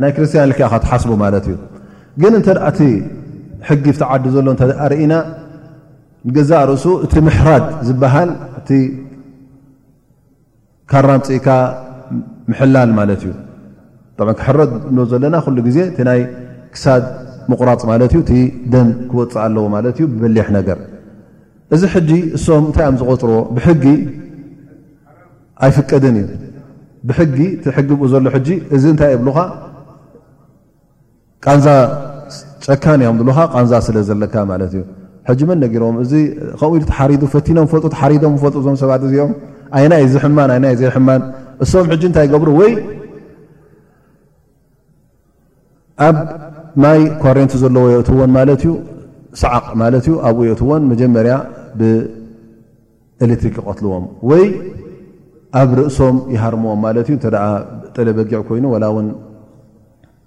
ናይ ክርስትያን ልክዕ ኻ ትሓስቡ ማለት እዩ ግን እንተ እቲ ሕጊ ብቲ ዓዲ ዘሎ እተ ርእና ንገዛእ ርእሱ እቲ ምሕራድ ዝበሃል እቲ ካራ ኣምፅእካ ምሕላል ማለት እዩ ብ ክሕረድ ን ዘለና ኩሉ ግዜ እቲ ናይ ክሳድ ምቑራፅ ማለት እዩ እቲ ደም ክወፅእ ኣለዎ ማለት እዩ ብበሊሕ ነገር እዚ ሕጂ እሶም እንታይ እዮም ዝቆፅርዎ ብሕጊ ኣይፍቀድን እዩ ብሕጊ እቲ ሕጊ ብኡ ዘሎ ሕጂ እዚ እንታይ የብሉካ ቃንዛ ጨካን እዮም ዝብሉካ ቃንዛ ስለ ዘለካ ማለት እዩ ሕጂ መን ነጊሮም እዚ ከምኡ ኢሉ ተሓሪዱ ፈቲኖም ፈልጡ ተሓሪዶም ፈልጡ እዞም ሰባት እዚኦም ኣይና ዩ ዝሕማን ኣይና ዩ ዘይሕማን እሶም ሕጂ እንታይ ይገብሩ ወይ ኣብ ማይ ኳሬንቲ ዘለዎ የእትዎን ማለት እዩ ሰዓቕ ማለት እዩ ኣብኡ የእትዎን መጀመርያ ብኤሌክትሪክ ይቐትልዎም ወይ ኣብ ርእሶም ይሃርምዎም ማለት እዩ እተ ጠለበጊዕ ኮይኑ ወላ ውን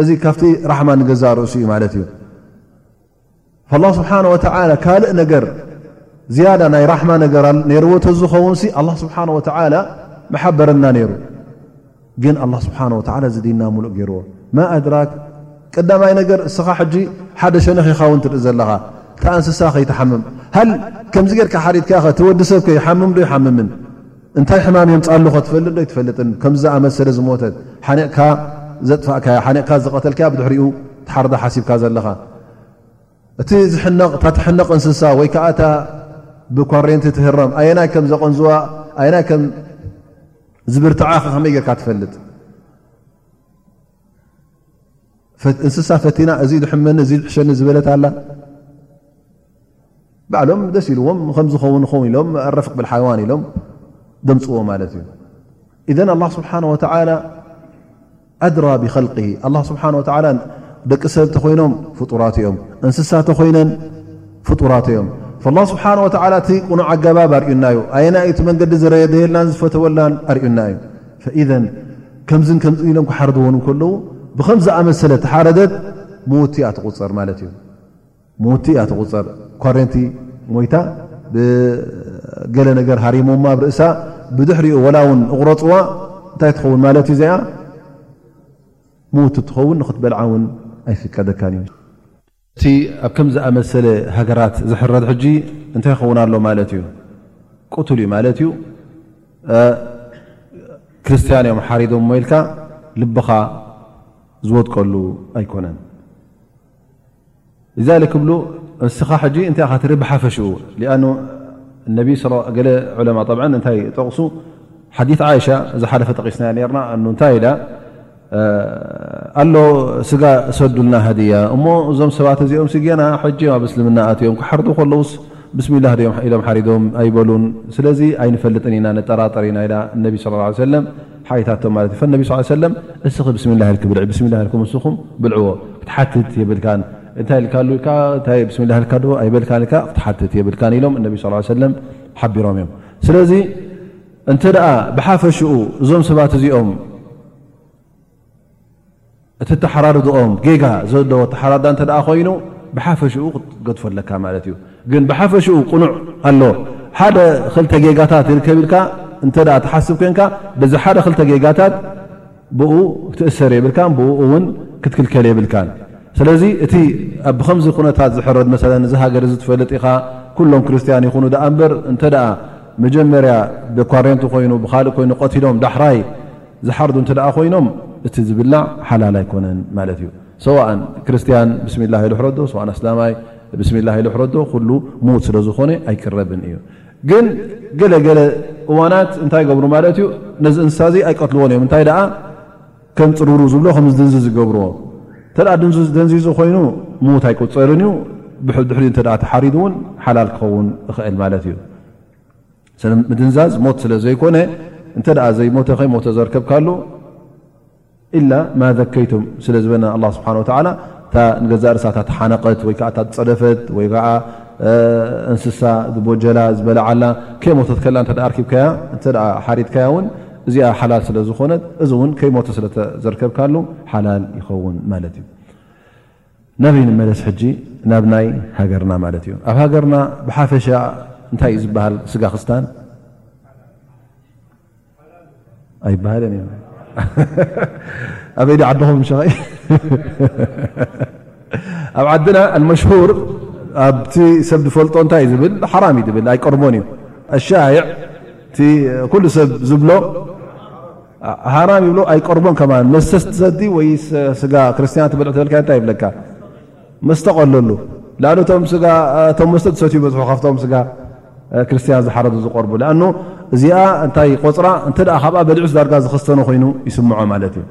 እዚ ካብቲ ራሕማ ንገዛእ ርእሱ እዩ ማለት እዩ ላ ስብሓን ወተላ ካልእ ነገር ዝያዳ ናይ ራሕማ ነገር ነይርዎ ተዝኸውንሲ ኣላ ስብሓን ወተላ መሓበረና ነይሩ ግን ኣላ ስብሓን ወተላ እዚ ዲና ምሉእ ገይርዎ ማ ኣድራክ ቀዳማይ ነገር እስኻ ሕጂ ሓደ ሸነኽ ኢኻ ውን ትርኢ ዘለኻ እታ እንስሳ ከይትሓምም ሃል ከምዚ ጌርካ ሓሪድካ ኸ ተወዲ ሰብ ከይሓምም ዶ ይሓምምን እንታይ ሕማም የምጻሉ'ኸ ትፈልጥ ዶ ኣይትፈልጥን ከምዚ ዝኣመሰለ ዝሞተት ሓኒቕካ ዘጥፋእካያ ሓኒቕካ ዝቐተልካያ ብድሕሪኡ ትሓርዳ ሓሲብካ ዘለኻ እቲ ዝሕነቕ እታ ትሕነቕ እንስሳ ወይ ከኣ እታ ብኳሬንቲ ትህረም ኣየናይ ከም ዘቐንዝዋ ኣየናይ ከም ዝብርትዓ ከመይ ጌርካ ትፈልጥ እንስሳ ፈቲና እዚ ዝሕመኒ እዚ ዝሕሸኒ ዝበለት ኣላ ባዕሎም ደስ ኢልዎም ከምዝኸውን ን ኢሎም ኣረፍቅ ብልሓዋን ኢሎም ደምፅዎ ማለት እዩ እዘ ኣላ ስብሓን ወተላ ኣድራ ብከልቂ ኣላ ስብሓን ወተላ ደቂ ሰብ ተኮይኖም ፍጡራት እዮም እንስሳ ተኮይነን ፍጡራት እዮም ላ ስብሓን ወተላ እቲ ቅኑዕ ኣገባብ ኣርእዩና እዩ ኣየና እዩ እቲ መንገዲ ዝረየደየልናን ዝፈተወልናን ኣርእዩና እዩ ከምዝን ከምዝን ኢሎም ክሓርድዎን እንከለዉ ብኸም ዝኣመሰለ ተሓረደት ምውቲ እያ ትቑፀር ማለት እዩ ምውቲ እያ ትቑፀር ኳረንቲ ሞይታ ብገለ ነገር ሃሪሞማ ብ ርእሳ ብድሕሪኡ ወላ እውን እቑረፅዋ እንታይ ትኸውን ማለት እዩ እዚኣ ምውቲ ትኸውን ንክትበልዓ እውን ኣይፍቀደካን እዩ እቲ ኣብ ከም ዝኣመሰለ ሃገራት ዝሕረድ ሕጂ እንታይ ይኸውን ኣሎ ማለት እዩ ቅቱል እዩ ማለት እዩ ክርስትያን እዮም ሓሪዶም ሞ ኢልካ ልብኻ ዝወድቀሉ ኣይኮነን እዛ ክብሉ ንስኻ ሕጂ እንታይ ካ ትርኢ ብሓፈሽኡ ኣኑ ነቢ ገለ ዑለማ ብ እንታይ ጠቕሱ ሓዲ ይሻ ዝሓለፈ ጠቂስናዮ ርና እንታይ ኢላ ኣሎ ስጋ ሰዱልና ሃድያ እሞ እዞም ሰባት እዚኦምሲ ገና ሕጂ ኣብ እስልምና ኣትዮም ክሓርዱ ከለውስ ብስሚላህ ድዮም ኢሎም ሓሪዶም ኣይበሉን ስለዚ ኣይንፈልጥን ኢና ንጠራጠር ኢና ኢላ ነቢ ስ ላ ሰለም ሓይታቶም ማለት እዩ ፈነቢ ስ ሰለም እስኺ ብስሚላህ ኢልኪ ብልዒ ብስሚላህ ኢልኩም ንስኹም ብልዕዎ ክትሓትት የብልካን እንታይ ኢልካሉ ታይ ብስሚላህ ኢልካ ዶ ኣይበልካን ኢልካ ክትሓትት የብልካን ኢሎም እነቢ ስ ሰለም ሓቢሮም እዮም ስለዚ እንተ ደኣ ብሓፈሽኡ እዞም ሰባት እዚኦም እቲ ተሓራርድኦም ጌጋ ዘለዎ ኣተሓራርዳ እንተ ደኣ ኮይኑ ብሓፈሽኡ ክትገድፎ ኣለካ ማለት እዩ ግን ብሓፈሽኡ ቅኑዕ ኣሎ ሓደ ክልተ ጌጋታት ይርከብ ኢልካ እንተ ደኣ ትሓስብ ኮንካ በዚ ሓደ ክልተ ጌጋታት ብኡ ክትእሰር የብልካን ብኡ እውን ክትክልከል የብልካን ስለዚ እቲ ኣብ ብከምዚ ኩነታት ዝሕረድ መሰለን እዚ ሃገር እዚ ትፈልጥ ኢኻ ኩሎም ክርስትያን ይኹኑ ደኣ እምበር እንተ መጀመርያ ብኳሬንቲ ኮይኑ ብካልእ ኮይኑ ቀቲሎም ዳሕራይ ዝሓርዱ እንተ ኮይኖም እቲ ዝብላዕ ሓላል ኣይኮነን ማለት እዩ ሰዋእ ክርስትያን ብስሚላ ኢሉ ሕረዶ ሰዋእ ኣስላማይ ብስሚላ ኢሉ ሕረዶ ኩሉ ሙት ስለ ዝኾነ ኣይቅረብን እዩ ግን ገለ ገለ እዋናት እንታይ ይገብሩ ማለት እዩ ነዚ እንስሳ እዚ ኣይቀትልዎን እዮም እንታይ ደኣ ከም ፅሩሩ ዝብሎ ከም ድንዝዝ ይገብርዎ እተ ድንዙዝ ደንዚዙ ኮይኑ ምዉት ኣይቁፀርን እዩ ድሕሪ እተ ተሓሪዱ እውን ሓላል ክኸውን ይኽእል ማለት እዩ ምድንዛዝ ሞት ስለ ዘይኮነ እንተ ዘይሞተ ከይሞተ ዘርከብካሉ ኢላ ማ ዘከይቱም ስለ ዝበና ኣላ ስብሓን ወተዓላ እታ ንገዛእ ርእሳ እታ ተሓነቐት ወይ ከዓ እታ ዝፀደፈት ወይ ከዓ እንስሳ ዝቦጀላ ዝበላዓላ ከይሞተት ከላ እንተ ኣርኪብካያ እንተ ሓሪድካያ እውን እዚኣ ሓላል ስለ ዝኾነት እዚ እውን ከይሞተ ስለተዘርከብካሉ ሓላል ይኸውን ማለት እዩ ናበይ ንመለስ ሕጂ ናብ ናይ ሃገርና ማለት እዩ ኣብ ሃገርና ብሓፈሻ እንታይ እዩ ዝበሃል ስጋ ክስታን ኣይበሃልን እዩ ኣበይዲ ዓድኹም ሸይ ኣብ ዓድና ኣልመሽሁር ኣብቲ ሰብ ዝፈልጦ እንታይ እዩ ዝብል ሓራም እዩ ዝብል ኣይቀርቦን እዩ ኣሻይዕ እቲ ኩሉ ሰብ ዝብሎ ሃራም ይብሎ ኣይቀርቦን ከማ መሰስሰዲ ወይ ስጋ ክርስትያን ትበልዕ ትበልካ እንታይ ይብለካ መስተ ቀለሉ ኣ ቶም ቶም መስተ ዝሰትዩ በዝሑ ካብቶም ስጋ ክርስትያን ዝሓረዱ ዝቆርቡ ኣ እዚኣ እታይ ቆፅራ እተ ካብኣ በሊዑስ ዳርጋ ዝክስተኖ ኮይኑ ይስምዖ ማለት እዩ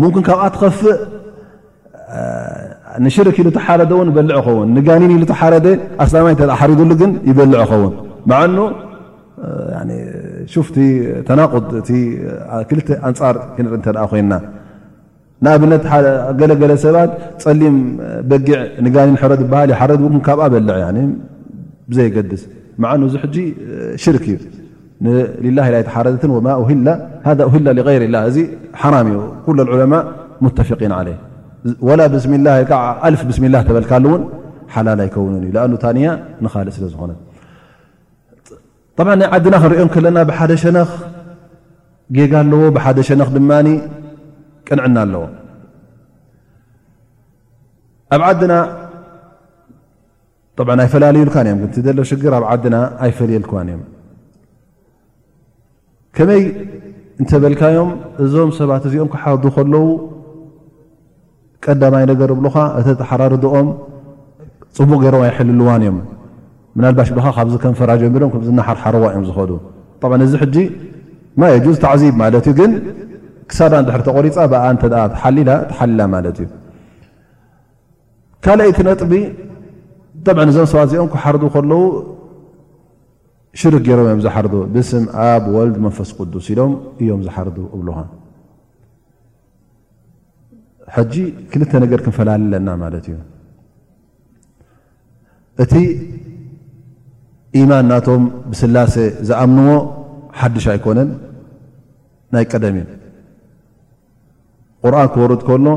ሙምክን ካብኣ ትኸፍእ ንሽርክ ኢሉ ተሓረደ ውን ይበልዕ ኸውን ንጋኒን ኢሉ ተሓረደ ኣስላማይ ሓሪዱሉ ግን ይበልዕ ኸውን መዓኑ ሹፍቲ ተናቁድ እቲ ክልተ ኣንፃር ክንርኢ እተ ኮይና ንኣብነት ገለ ገለ ሰባት ጸሊም በጊዕ ንጋኒን ሕረድ በሃል ይሓረድ ውን ካብኣ በልዕ ብዘየገድስ መዓኑ እዚ ሕጂ ሽርክ እዩ ንላ ላ ተሓረደትን ወማ ሂላ ሂላ ይር ላ እዚ ሓራም እዩ ኩሎ ዑለማ ሙተፍቂን ዓለ ወላ ብስሚ ላ ኢልካ ኣልፍ ብስሚ ላ ተበልካሉ እውን ሓላል ኣይከውንን እዩ ኣኑ ታንያ ንካልእ ስለ ዝኾነ ጠብዓ ናይ ዓድና ክንሪኦ እንከለና ብሓደ ሸነኽ ጌጋ ኣለዎ፣ ብሓደ ሸነኽ ድማ ቅንዕና ኣለዎ። ኣብ ዓድና ጠብዓ ኣይፈላልዩልካን እዮም፣ ግንቲ ዘሎ ሽግር ኣብ ዓድና ኣይፈልየልኳን እዮም። ከመይ እንተበልካዮም እዞም ሰባት እዚኦም ክሓዱ ከለዉ ቀዳማይ ነገር እብሉኻ እቲ ተሓራርድኦም ፅቡቕ ገይሮም ኣይሕልልዋን እዮም ምናልባሽ ብኻ ካብዚ ከንፈራ ጀሚሮም ከም ዝናሓርሓርዋ እዮም ዝኸዱ ብ እዚ ሕጂ ማ የጁዝ ተዕዚብ ማለት እዩ ግን ክሳዳ ንድሕር ተቆሪፃ ብኣ እንተ ተሓሊላ ተሓሊላ ማለት እዩ ካልኣይቲ ነጥቢ ጠብ እዞም ሰባት እዚኦም ክሓርዱ ከለዉ ሽርክ ገይሮም እዮም ዝሓርዱ ብስም ኣብ ወልድ መንፈስ ቅዱስ ኢሎም እዮም ዝሓርዱ እብልኻ ሕጂ ክልተ ነገር ክንፈላሊ ኣለና ማለት እዩ እቲ ኢማን ናቶም ብስላሴ ዝኣምንዎ ሓድሽ ኣይኮነን ናይ ቀደም እዩ ቁርን ክወርድ ከሎ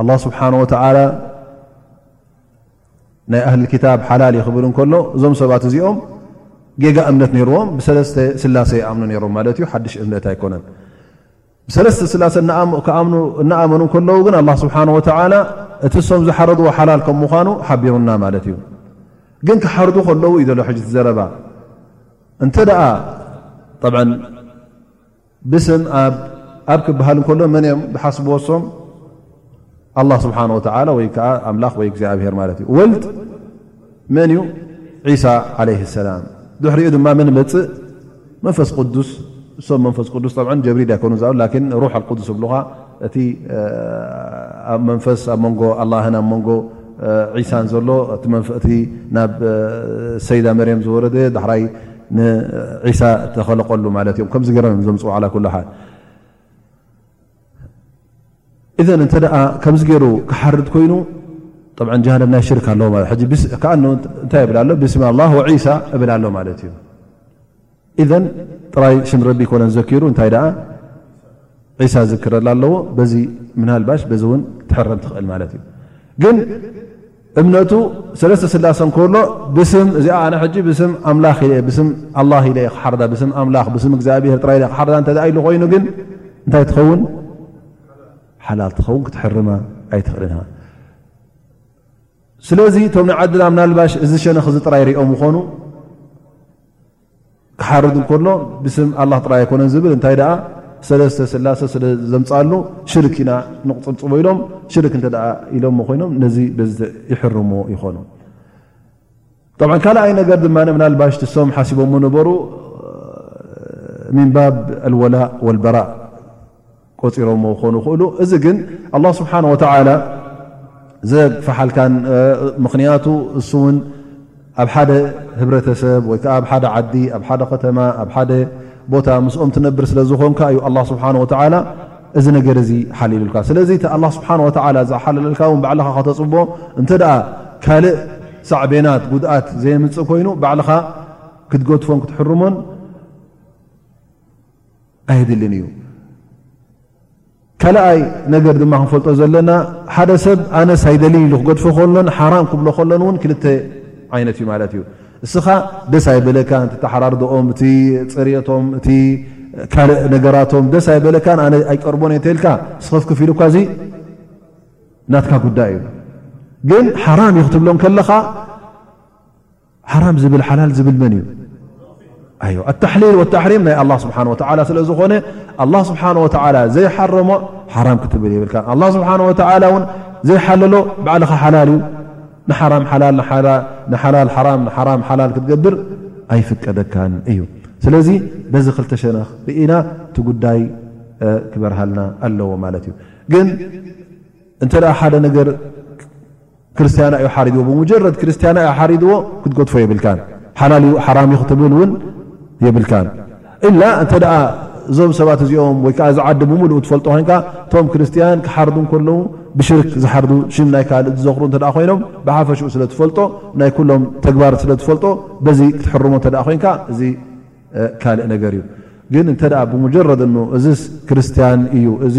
ኣላ ስብሓን ወተላ ናይ ኣህሊ ክታብ ሓላል ዩ ክብል ከሎ እዞም ሰባት እዚኦም ጌጋ እምነት ነይርዎም ብሰለስተ ስላሴ ይኣምኑ ነይሮም ማለት እዩ ሓድሽ እምነት ኣይኮነን ብሰለስተ ስላሰ ክኣምኑ እናኣመኑ ከለዉ ግን ኣላ ስብሓን ወተዓላ እቲ እሶም ዝሓረድዎ ሓላል ከም ምዃኑ ሓቢሩና ማለት እዩ ግን ክሓርዱ ከለዉ እዩ ዘሎ ሕጂ ትዘረባ እንተ ደኣ ጠብ ብስም ኣብ ክበሃል እንከሎ መን እዮም ዝሓስብዎ ሶም ኣላህ ስብሓን ወተዓላ ወይ ከዓ ኣምላኽ ወይ እግዚኣብሄር ማለት እዩ ወልድ መን እዩ ዒሳ ዓለይ ሰላም ድሕሪኡ ድማ መን መፅእ መንፈስ ቅዱስ እሶም መንፈስ ቅዱስ ጠብዓ ጀብሪድ ኣይኮኑ ዛብ ላኪን ሩሕ ኣልቅዱስ ብልኻ እቲ ኣብ መንፈስ ኣብ መንጎ ኣላህን ኣብ መንጎ ዒሳን ዘሎ እቲ ናብ ሰይዳ መርየም ዝወረደ ዳሕራይ ንዒሳ ተኸለቀሉ ማለት እዮም ከምዚ ገረም እዮም ዘምፅኡ ዓላ ኩሉ ሓል እዘን እንተ ከምዚ ገይሩ ክሓርድ ኮይኑ ብ ጀሃንም ናይ ሽርክ ኣለዎ ማ ከኣ እንታይ የብላ ኣሎ ብስሚ ኣላ ወዒሳ እብል ኣሎ ማለት እዩ እዘን ጥራይ ሽም ረቢ ኮነን ዘኪሩ እንታይ ደኣ ዒሳ ዝክረላ ኣለዎ በዚ ምናልባሽ በዚ እውን ትሕረም ትኽእል ማለት እዩ ግን እምነቱ ሰለስተ ስላሰ እንከሎ ብስም እዚ ኣነ ሕጂ ብስም ኣምላኽ ኢለ ብስም ኣላ ኢለ ክሓርዳ ብስም ኣምላኽ ብስም እግዚኣብሄር ጥራይ ኢለ ክሓርዳ እንተ ኢሉ ኮይኑ ግን እንታይ ትኸውን ሓላል ትኸውን ክትሕርማ ኣይትኽእልን ኢኻ ስለዚ እቶም ንዓድና ምናልባሽ እዚ ሸነኽ እዚ ጥራይ ሪኦም ምኾኑ ክሓርድ እንከሎ ብስም ኣላህ ጥራይ ኣይኮነን ዝብል እንታይ ደኣ ሰለስተ ስላሰ ስለ ዘምጻሉ ሽርክ ኢና ንቕጽብጽቦ ኢሎም ሽርክ እንተ ኢሎሞ ኮይኖም ነዚ በዚ ይሕርሙ ይኾኑ طብ ካልኣይ ነገር ድማ ምናልባሽ ትሶም ሓሲቦሞ ነበሩ ሚንባብ ኣልወላእ ወልበራእ ቆጺሮሞ ክኾኑ ይኽእሉ እዚ ግን ኣላህ ስብሓን ወተዓላ ዘግፍሓልካን ምኽንያቱ እሱ እውን ኣብ ሓደ ህብረተሰብ ወይ ከዓ ኣብ ሓደ ዓዲ ኣብ ሓደ ከተማ ኣብ ሓደ ቦታ ምስኦም ትነብር ስለ ዝኾንካ እዩ ኣላ ስብሓን ወተዓላ እዚ ነገር እዚ ሓሊሉልካ ስለዚ እቲ ኣላ ስብሓን ወተዓላ ዝሓለለልካ እውን ባዕልኻ ከተፅቦ እንተ ደኣ ካልእ ሳዕቤናት ጉድኣት ዘየምፅእ ኮይኑ ባዕልኻ ክትገድፎን ክትሕርሞን ኣየድልን እዩ ካልኣይ ነገር ድማ ክንፈልጦ ዘለና ሓደ ሰብ ኣነስ ኣይደልን ኢሉ ክገድፎ ከሎን ሓራም ክብሎ ከሎን እውን ክልተ ዓይነት እዩ ማለት እዩ እስኻ ደስ ኣይበለካን እቲ ተሓራርድኦም እቲ ፅርቶም እቲ ካልእ ነገራቶም ደስ ኣይበለካን ኣነ ኣይቀርቦን እየ ተልካ ስኸፍክፍ ኢሉካ እዚ ናትካ ጉዳይ እዩ ግን ሓራም እዩ ክትብሎ ከለኻ ሓራም ዝብል ሓላል ዝብል መን እዩ ኣዮ ኣታሕሊል ወታሕሪም ናይ ኣላ ስብሓን ወተላ ስለ ዝኾነ ኣላ ስብሓን ወተላ ዘይሓረሞ ሓራም ክትብል የብልካ ኣላ ስብሓን ወተላ እውን ዘይሓለሎ ባዕልኻ ሓላል እዩ ንሓራም ሓላል ንሓላል ሓራም ንሓራም ሓላል ክትገብር ኣይፍቀደካን እዩ ስለዚ በዚ ክልተ ሸነኽ ርኢና እቲ ጉዳይ ክበርሃልና ኣለዎ ማለት እዩ ግን እንተ ሓደ ነገር ክርስትያና እዩ ሓሪድዎ ብሙጀረድ ክርስትያና እዩ ሓሪድዎ ክትገድፎ የብልካን ሓላል እዩ ሓራም እዩ ክትብል እውን የብልካን ኢላ እንተ ደኣ እዞም ሰባት እዚኦም ወይ ከዓ ዝዓዲ ብምሉእ ትፈልጦ ኮይንካ እቶም ክርስትያን ክሓርዱ ከለዉ ብሽርክ ዝሓርዱ ሽም ናይ ካልእ ዝዘኽሩ እተ ኮይኖም ብሓፈሽኡ ስለ ትፈልጦ ናይ ኩሎም ተግባር ስለ ትፈልጦ በዚ ክትሕርሞ እተ ኮይንካ እዚ ካልእ ነገር እዩ ግን እንተ ብሙጀረድ እኖ እዚስ ክርስትያን እዩ እዚ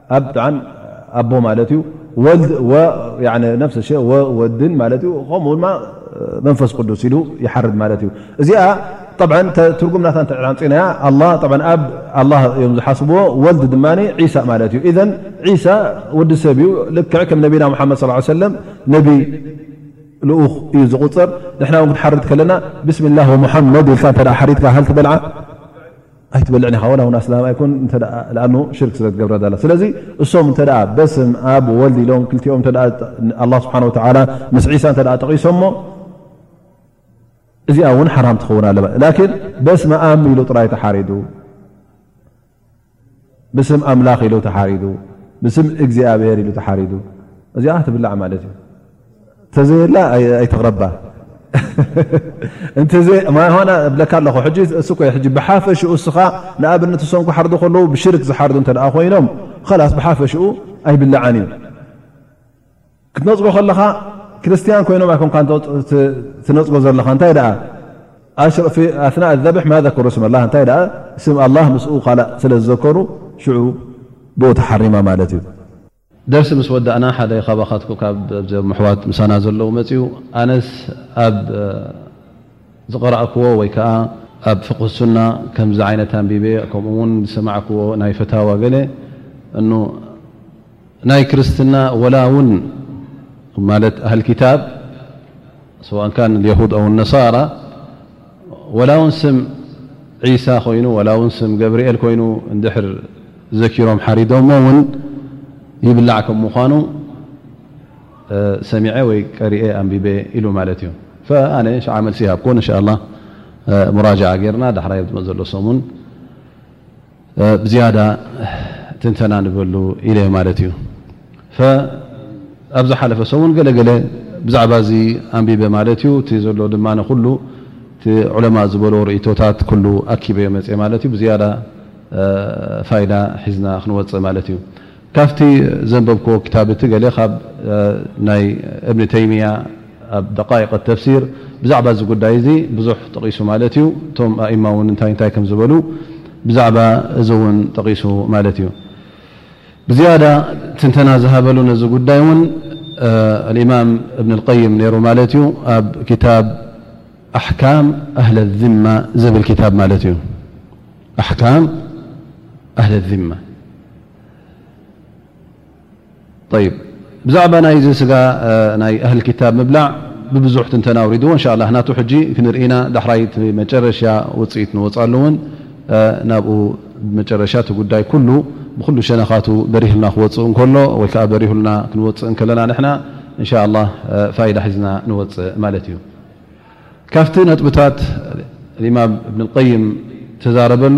ኣብ ጥዓን ኣቦ ማለት እዩ ወልድ ወ ያነ ነፍሰ ሸ ወ ወድን ማለት እዩ ከምኡ ድማ መንፈስ ቅዱስ ኢሉ ይሓርድ ማለት እዩ እዚኣ ጠብ ትርጉም ናታ እንተ ኣምፅናያ ኣላ ብ ኣብ ኣላ እዮም ዝሓስብዎ ወልድ ድማ ዒሳ ማለት እዩ እዘን ዒሳ ወዲ ሰብ እዩ ልክዕ ከም ነቢና ሙሓመድ ስ ሰለም ነቢ ልኡኽ እዩ ዝቁፅር ንሕና እውን ክንሓርድ ከለና ብስሚ ላ ወሙሓመድ ኢልካ እተ ሓሪድካ ሃልትበልዓ ኣይትበልዕን ኢኻ ዋላ ውን ኣስላም ኣይኮን እንተ ኣኑ ሽርክ ስለ ትገብረ ዳላ ስለዚ እሶም እንተ በስም ኣብ ወልድ ኢሎም ክልቲኦም ኣላ ስብሓን ወተላ ምስ ዒሳ እተ ጠቒሶሞ እዚኣ እውን ሓራም ትኸውን ኣለባ ላኪን በስመ ኣም ኢሉ ጥራይ ተሓሪዱ ብስም ኣምላኽ ኢሉ ተሓሪዱ ብስም እግዚኣብሔር ኢሉ ተሓሪዱ እዚኣ ትብላዕ ማለት እዩ እተዘየላ ኣይተቕረባ እተዘማይና እብለካ ኣለኹ ሕጂ እሱ ኮይ ሕጂ ብሓፈሽኡ እስኻ ንኣብነት እሶም ክሓርዱ ከለዉ ብሽርክ ዝሓርዱ እንተ ኮይኖም ኸላስ ብሓፈሽኡ ኣይብላዓን እዩ ክትነጽጎ ከለኻ ክርስትያን ኮይኖም ኣይኮንካን ትነጽጎ ዘለኻ እንታይ ደኣ ኣሽር ፊ ኣስናእ ዘብሕ ማ ዘከሩ ስም ኣላ እንታይ ደኣ ስም ኣላ ምስኡ ካልእ ስለ ዝዘከሩ ሽዑ ብኡ ተሓሪማ ማለት እዩ። ደርሲ ምስ ወዳእና ሓደ ካባኻትኩ ካብ ዞም ኣሕዋት ምሳና ዘለዉ መጺኡ ኣነስ ኣብ ዝቐራእክዎ ወይ ከኣ ኣብ ፍቅህ ሱና ከምዚ ዓይነት ኣንቢበ ከምኡ ውን ዝሰማዕክዎ ናይ ፈታዋ ገለ እኑ ናይ ክርስትና ወላ ውን ማለት ኣህል ክታብ ሰዋእ ካን የሁድ ኣው ነሳራ ወላ ውን ስም ዒሳ ኮይኑ ወላ ውን ስም ገብርኤል ኮይኑ እንድሕር ዘኪሮም ሓሪዶሞ ውን ይብላዕ ከም ምዃኑ ሰሚዐ ወይ ቀርኤ ኣንቢበ ኢሉ ማለት እዩ ኣነ ሻዓ መልሲ ይሃብኩን እንሻ ላ ሙራጃዓ ጌርና ዳሕራይ ብትመፅ ዘሎ ሰሙን ብዝያዳ ትንተና ንበሉ ኢለ ማለት እዩ ኣብ ዝሓለፈ ሰው ን ገለገለ ብዛዕባ እዚ ኣንቢበ ማለት እዩ እቲ ዘሎ ድማ ኩሉ እቲ ዑለማ ዝበልዎ ርእቶታት ኩሉ ኣኪበዮ መፀ ማለት እዩ ብዝያዳ ፋይዳ ሒዝና ክንወፅእ ማለት እዩ ካብቲ ዘንበብክዎ ክታብ እቲ ገለ ካብ ናይ እብኒ ተይምያ ኣብ ደቃኢቅ ኣተፍሲር ብዛዕባ እዚ ጉዳይ እዚ ብዙሕ ጠቂሱ ማለት እዩ። እቶም ኣኢማ እውን እንታይ እንታይ ከም ዝበሉ ብዛዕባ እዚ እውን ጠቂሱ ማለት እዩ። ብዝያዳ ትንተና ዝሃበሉ ነዚ ጉዳይ እውን ኣልኢማም እብኒ ኣልቀይም ነይሩ ማለት እዩ። ኣብ ክታብ ኣሕካም ኣህለ ዚማ ዝብል ክታብ ማለት እዩ። ኣሕካም ኣህለ ዚማ ብዛዕባ ናይ ዚ ስጋ ናይ ኣህሊ ክታብ ምብላዕ ብብዙሕ ትንተና ውሪድዎ እንሻ ላ ናቱ ሕጂ ክንርኢና ዳሕራይ መጨረሻ ውፅኢት ንወፅኣሉ እውን ናብኡ መጨረሻ እቲ ጉዳይ ኩሉ ብኩሉ ሸነኻቱ በሪህልና ክወፅእ እንከሎ ወይ ከዓ በሪሁልና ክንወፅእ እንከለና ንሕና እንሻ ላ ፋይዳ ሒዝና ንወፅእ ማለት እዩ ካብቲ ነጥብታት እማም እብንልቀይም ተዛረበሉ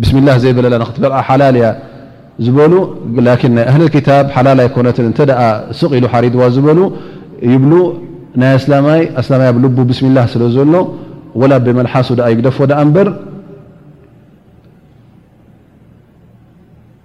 ብስሚላህ ዘይበለላ ንክትበልዓ ሓላል እያ ዝበሉ ላኪን ናይ ኣህለል ክታብ ሓላል ኣይኮነትን እንተ ስቕ ኢሉ ሓሪድዋ ዝበሉ ይብሉ ናይ ኣስላማይ ኣስላማይ ኣብ ልቡ ብስሚላህ ስለ ዘሎ ወላ ብመልሓሱ ድኣ ይግደፎ ድኣ እምበር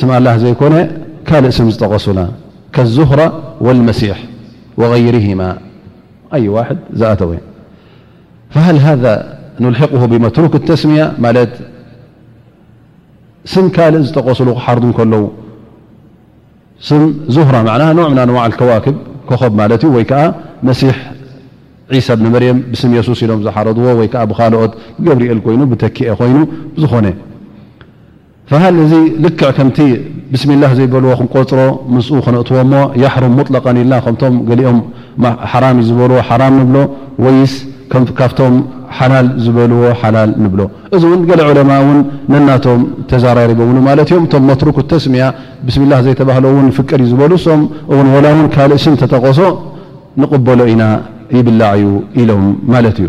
ስም ኣላህ ዘይኮነ ካልእ ስም ዝጠቐሱና ከዙኽራ ወልመሲሕ ወገይሪሂማ ኣይ ዋሕድ ዝኣተወ እዩ ፈሃል ሃዛ ኑልሕቅሁ ብመትሩክ ተስሚያ ማለት ስም ካልእ ዝጠቐሱሉ ክሓርዱ እንከለዉ ስም ዙህራ ማዕና ኖዕ ምን ኣንዋዕ ከዋክብ ኮኸብ ማለት እዩ ወይ ከዓ መሲሕ ዒሳ ብኒ መርየም ብስም የሱስ ኢሎም ዝሓረድዎ ወይ ከዓ ብካልኦት ብገብርኤል ኮይኑ ብተኪኤ ኮይኑ ብዝኾነ ፋሃል እዚ ልክዕ ከምቲ ብስሚላህ ዘይበልዎ ክንቆጽሮ ምስኡ ከነእትዎ እሞ ያሕሩም ሙጥለቀን ኢልና ከምቶም ገሊኦም ሓራም እዩ ዝበልዎ ሓራም ንብሎ ወይስ ካብቶም ሓላል ዝበልዎ ሓላል ንብሎ እዚ እውን ገለ ዑለማእ እውን ነናቶም ተዛራሪቦምሉ ማለት እዮም እቶም መትሩክ ተስሚያ ብስሚላህ ዘይተባህሎ እውን ፍቅድ እዩ ዝበሉ እሶም እውን ወላ እውን ካልእ ሽም ተጠቐሶ ንቕበሎ ኢና ይብላዕ እዩ ኢሎም ማለት እዩ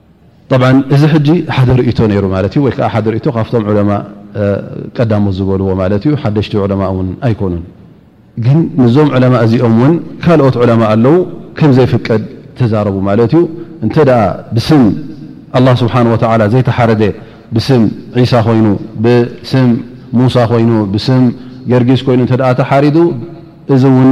ጠብዓን እዚ ሕጂ ሓደ ርእይቶ ነይሩ ማለት እዩ ወይ ከኣ ሓደ ርእይቶ ካብቶም ዑለማእ ቀዳሞት ዝበልዎ ማለት እዩ ሓደሽቲ ዑለማእ እውን ኣይኮኑን ግን ንዞም ዑለማእ እዚኦም እውን ካልኦት ዑለማእ ኣለዉ ከም ዘይፍቀድ ተዛረቡ ማለት እዩ እንተ ደኣ ብስም ኣላህ ስብሓን ወተዓላ ዘይተሓረደ ብስም ዒሳ ኮይኑ ብስም ሙሳ ኮይኑ ብስም ገርጊስ ኮይኑ እንተ ተሓሪዱ እዚ እውን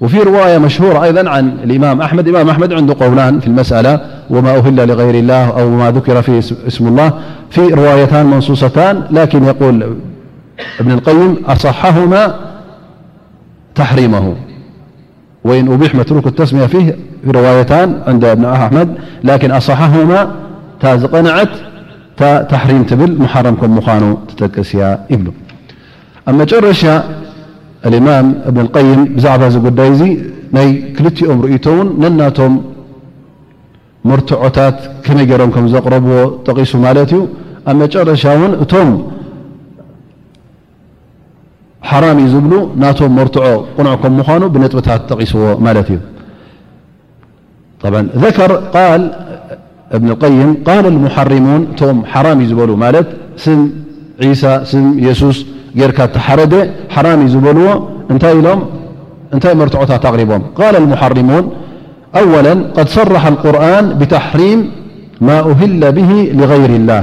وفي رواية مشهورة أيضا عن الإمامأماإمام أحمد عنده قولان في المسألة وما أهل لغير الله أو ما ذكر فيه اسم الله في روايتان منصوصتان لكن يقول بن القيم أصحهما تحريمه وإن أبيح متروك التسمية فيهروايتان عند بن أحمد لكن أصحهما تازقنعت እ ተሕሪም ትብል መሓረም ከም ምኳኑ ትጠቀስያ ይብሉ ኣብ መጨረሻ ኣልእማም እብን ኣልቀይም ብዛዕባ እዚ ጉዳይ እዚ ናይ ክልቲኦም ርእይቶ እውን ነናቶም መርትዖታት ከመይ ገይሮም ከም ዘቕረብዎ ጠቒሱ ማለት እዩ ኣብ መጨረሻ እውን እቶም ሓራም እዩ ዝብሉ ናቶም መርትዖ ቁኑዕ ከም ምዃኑ ብነጥብታት ጠቒስዎ ማለት እዩ ር ቃል ابن القيم قال المحرمون تم حرامي زبل مالت سم عيسى سم يسوس جيركحرد حرامي زبلو نتنتمرتت تربهم قال المحرمون أولا قد صرح القرآن بتحريم ما أهل به لغير الله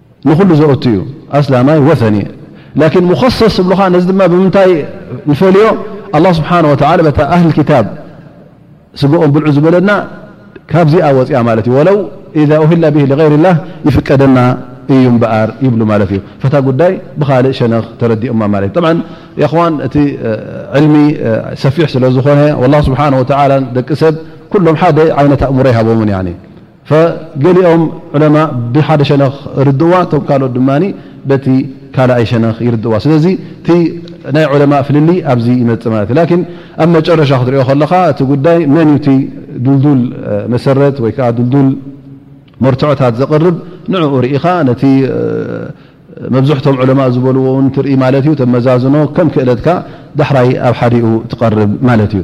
ንኹሉ ዘእቱ እዩ ኣስላማይ ወፈኒ ላኪን ሙኸሰስ ዝብሉካ ነዚ ድማ ብምንታይ ንፈልዮ ኣላ ስብሓን ወተላ በታ ኣህል ክታብ ስግኦም ብልዑ ዝበለና ካብዚኣ ወፅያ ማለት እዩ ወለው ኢዛ ኡሂላ ብሂ ልገይር ላህ ይፍቀደና እዩ እምበኣር ይብሉ ማለት እዩ ፈታ ጉዳይ ብካልእ ሸነኽ ተረዲኦማ ማለት እዩ ጠብዓ የኽዋን እቲ ዕልሚ ሰፊሕ ስለ ዝኾነ ላ ስብሓን ወተላ ደቂ ሰብ ኩሎም ሓደ ዓይነት ኣእምሮ ይሃቦምን ገሊኦም ዑለማ ብሓደ ሸነኽ እርድእዋ እቶም ካልኦት ድማ በቲ ካልኣይ ሸነኽ ይርድእዋ ስለዚ እቲ ናይ ዑለማ ፍልልይ ኣብዚ ይመፅእ ማለት እዩ ላኪን ኣብ መጨረሻ ክትሪኦ ከለኻ እቲ ጉዳይ መን እዩ እቲ ዱልዱል መሰረት ወይ ከዓ ዱልዱል መርትዖታት ዘቕርብ ንዕኡ ርኢኻ ነቲ መብዝሕቶም ዑለማ ዝበልዎ እውን ትርኢ ማለት እዩ ተመዛዝኖ ከም ክእለትካ ዳሕራይ ኣብ ሓዲኡ ትቐርብ ማለት እዩ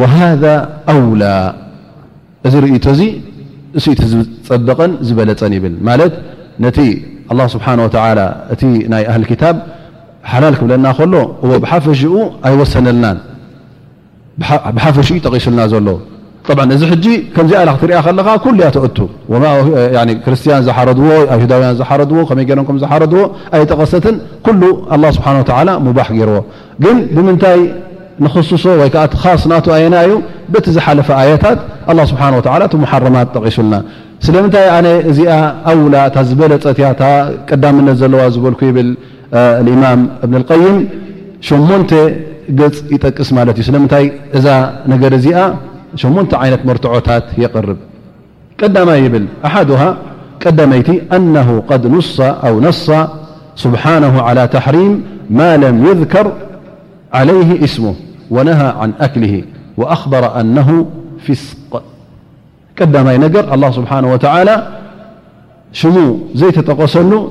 ወሃዛ ኣውላ እዚ ርእይቶ እዚ እሱ እቲ ዝፀበቐን ዝበለፀን ይብል ማለት ነቲ ኣላ ስብሓን ወተላ እቲ ናይ ኣህል ክታብ ሓላል ክብለና ከሎ እዎ ብሓፈሽኡ ኣይወሰነልናን ብሓፈሽኡ ይጠቂሱልና ዘሎ ብ እዚ ሕጂ ከምዚኣ ላ ክትሪኣ ከለኻ ኩሉ እያ ተእቱ ክርስትያን ዝሓረድዎ ኣይሁዳውያን ዝሓረድዎ ከመይ ገይሮም ከም ዝሓረድዎ ኣይጠቐሰትን ኩሉ ኣላ ስብሓን ወተላ ሙባሕ ገይርዎ ግን ብምንታይ ንኽስሶ ወይ ከኣ እቲ ኻስ ናቱ ኣየናይ እዩ? በቲ ዝሓለፈ ኣየታት ኣላህ ስብሓነሁ ወተዓላ እቲ ሙሓረማት ጠቒሱልና። ስለምንታይ ኣነ እዚኣ ኣውላ እታ ዝበለጸት እያ እታ ቀዳምነት ዘለዋ ዝበልኩ ይብል ኢማም እብንልቀይም ሸሞንተ ገጽ ይጠቅስ ማለት እዩ። ስለምንታይ እዛ ነገር እዚኣ ሸሞንተ ዓይነት መርትዖታት የቕርብ። دم يبل أحدها دميت أنه قد نصى أو نصى سبحانه على تحريم ما لم يذكر عليه اسمه ونهى عن أكله وأخبر أنه فسق دمي نر الله سبحانه وتعالى شمو زيتتقصل نر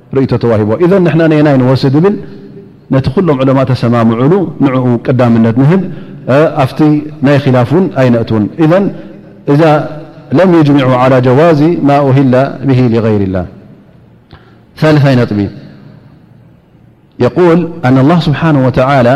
ر ه إذ ن نوس ل نت لم عماء ሰممل ن من نب أف ني خلافون أي نأتون إذن إذا لم يجمعوا على جواز ما أهل به لغير اللهثالث يقول أن الله سبحانه وتعالى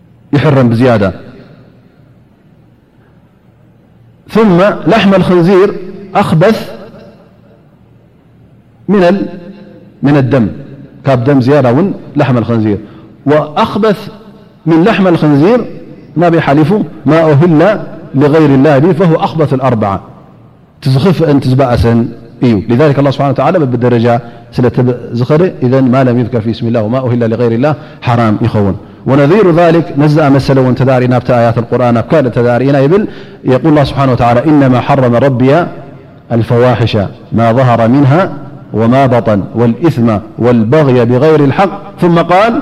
يحرم بزيادة ثم لحم الخنزير أخبث من الدم مزيةلحم الخنزير وأخبث من لحم الخنزير احلفه ما أهل لغير اللهفهو أخبث الأربعةتفس لذلك الله سبحانه و تعالى ببدرجا سلزخر إذن ما لم يذكر في بسم الله وما أهل لغير الله حرام خون ونظير ذلك نزأ مسلوتدارنابت آيات القرآن كتدارناب يقول الله سبحانه وتعالى إنما حرم ربي الفواحش ما ظهر منها وما بطن والإثم والبغي بغير الحق ثم قال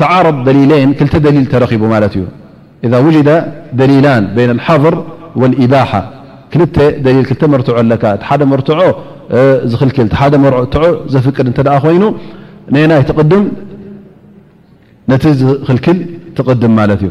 ተዓረድ ደሊለይን ክልተ ደሊል ተረኺቡ ማለት እዩ። ኢዛ ውጅደ ደሊላን በይነ ኣልሓዝር ወልኢባሓ ክልተ ደሊል ክልተ መርትዖ ኣለካ እቲ ሓደ መርትዖ ዝኽልክል እቲ ሓደ መርትዖ ዘፍቅድ እንተድኣ ኮይኑ ነየናይ ትቕድም ነቲ ዝኽልክል ትቕድም ማለት እዩ።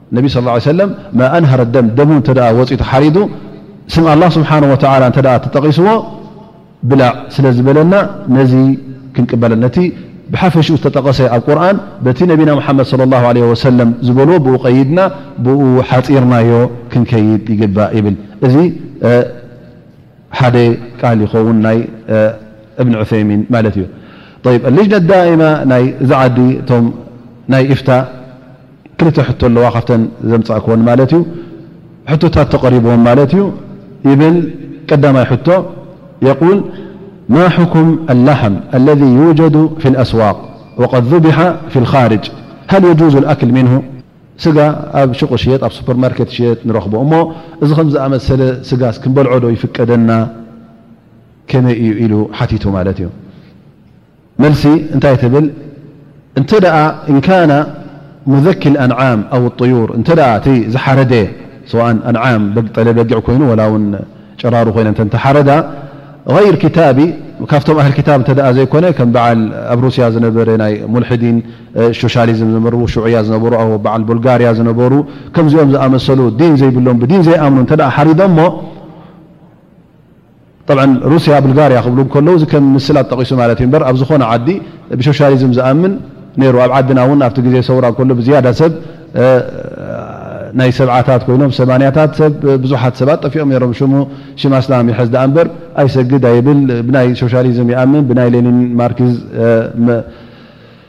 ነቢ ስ ላ ሰለም ማ ኣንሃረ ደም ደሙ እንተ ወፅኡ ተሓሪዱ ስም ኣላ ስብሓን ወተላ እንተ ተጠቒስዎ ብላዕ ስለ ዝበለና ነዚ ክንቅበለ ነቲ ብሓፈሽኡ ዝተጠቐሰ ኣብ ቁርን በቲ ነቢና ሓመድ صለ ላ ለ ወሰለም ዝበልዎ ብኡ ቀይድና ብኡ ሓፂርናዮ ክንከይድ ይግባእ ይብል እዚ ሓደ ቃል ይኸውን ናይ እብኒ ዑሰይሚን ማለት እዩ ልጅነ ዳእማ ናይ እዚ ዓዲ እቶም ናይ ኢፍታ ክልተ ሕቶ ኣለዋ ካብተን ዘምጻእክወን ማለት እዩ ሕቶታት ተቐሪብዎም ማለት እዩ ይብል ቀዳማይ ሕቶ የቁል ማ ሕኩም ኣላሕም ኣለذ ዩጀዱ ፊ ልኣስዋቅ ወቀድ ዙቢሓ ፊ ልኻርጅ ሃል የጁዙ ልኣክል ምንሁ ስጋ ኣብ ሽቁ ሽየጥ ኣብ ሱፐር ማርኬት ሽየጥ ንረኽቦ እሞ እዚ ከምዝኣመሰለ ስጋስ ክንበልዖ ዶ ይፍቀደና ከመይ እዩ ኢሉ ሓቲቱ ማለት እዩ መልሲ እንታይ ትብል እንተ እንካና ሙዘኪ ኣንዓም ኣው ጥዩር እንተ እቲ ዝሓረደ ሰዋኣ ኣንዓም ጠለ በጊዕ ኮይኑ ወላ ውን ጭራሩ ኮይነ ተሓረዳ غይር ክታቢ ካብቶም ኣህል ክታብ እተ ዘይኮነ ከም በዓል ኣብ ሩስያ ዝነበረ ናይ ሙልሕዲን ሾሻሊዝም ዝመርቡ ሹዑያ ዝነበሩ ኣብ በዓል ቡልጋርያ ዝነበሩ ከምዚኦም ዝኣመሰሉ ዲን ዘይብሎም ብዲን ዘይኣምኑ እተ ሓሪዶሞ ጠብዓን ሩስያ ብልጋርያ ክብሉ እንከለዉ እዚ ከም ምስላ ተጠቒሱ ማለት እዩ እምበር ኣብ ዝኾነ ዓዲ ብሾሻሊዝም ዝኣምን ነይሩ ኣብ ዓድና እውን ኣብቲ ግዜ ሰውራ እንከሎ ብዝያዳ ሰብ ናይ ሰብዓታት ኮይኖም ሰማንያታት ሰብ ብዙሓት ሰባት ጠፊኦም ነይሮም ሽሙ ሽም ኣስላም ይሐዝ ደኣ እምበር ኣይሰግድ ኣይብል ብናይ ሾሻሊዝም ይኣምን ብናይ ሌኒን ማርኪዝ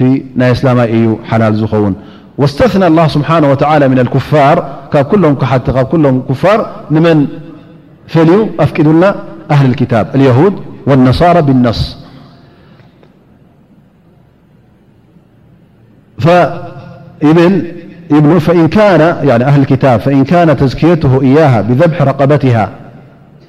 ن ناي سلامي حلال زخون واستثنى الله سبحانه وتعالى من الكفار كلهمهم كفار من فلي أفدلنا أهل الكتاب اليهود والنصارى بالنص ففأهل الكتاب فإن كان تذكيته إياها بذبح رقبتها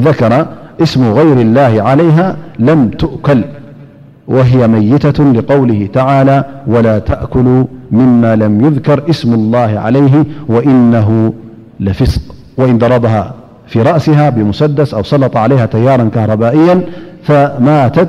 ذكر اسم غير الله عليها لم تؤكل وهي ميتة لقوله تعالى ولا تأكلوا مما لم يذكر اسم الله عليه وإنه لفسق وإن ضربها في رأسها بمسدس أو سلط عليها تيارا كهربائيا فماتت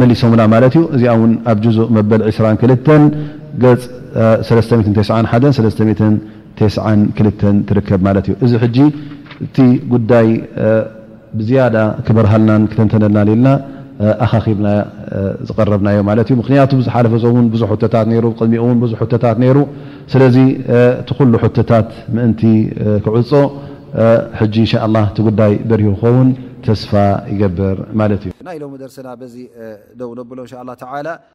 መሊሶምላ ማለት እዩ። እዚኣ ውን ኣብ ጁዙእ መበል ዕስራን ክልተን ገፅ ሰለስተ ሚእትን ተስዓን ሓደን ሰለስተ ሚእትን ተስዓን ክልተን ትርከብ ማለት እዩ። እዚ ሕጂ እቲ ጉዳይ ብዝያዳ ክበርሃልናን ክተንተነልናን ኢልና ኣኻኺብና ዝቐረብናዮ ማለት እዩ። ምኽንያቱ ዝሓለፈ እዞም ውን ብዙሕ ሕቶታት ነይሩ፣ ብቕድሚኡ ውን ብዙሕ ሕቶታት ነይሩ። ስለዚ እቲ ኩሉ ሕቶታት ምእንቲ ክዕጾ ሕጂ እንሻኣላህ እቲ ጉዳይ በሪሁ ክኸውን ተስፋ ይገብር ማለት እዩ። ናይ ሎሚ ደርስና በዚ ደው ነብሎ እንሻኣላህ ተዓላ።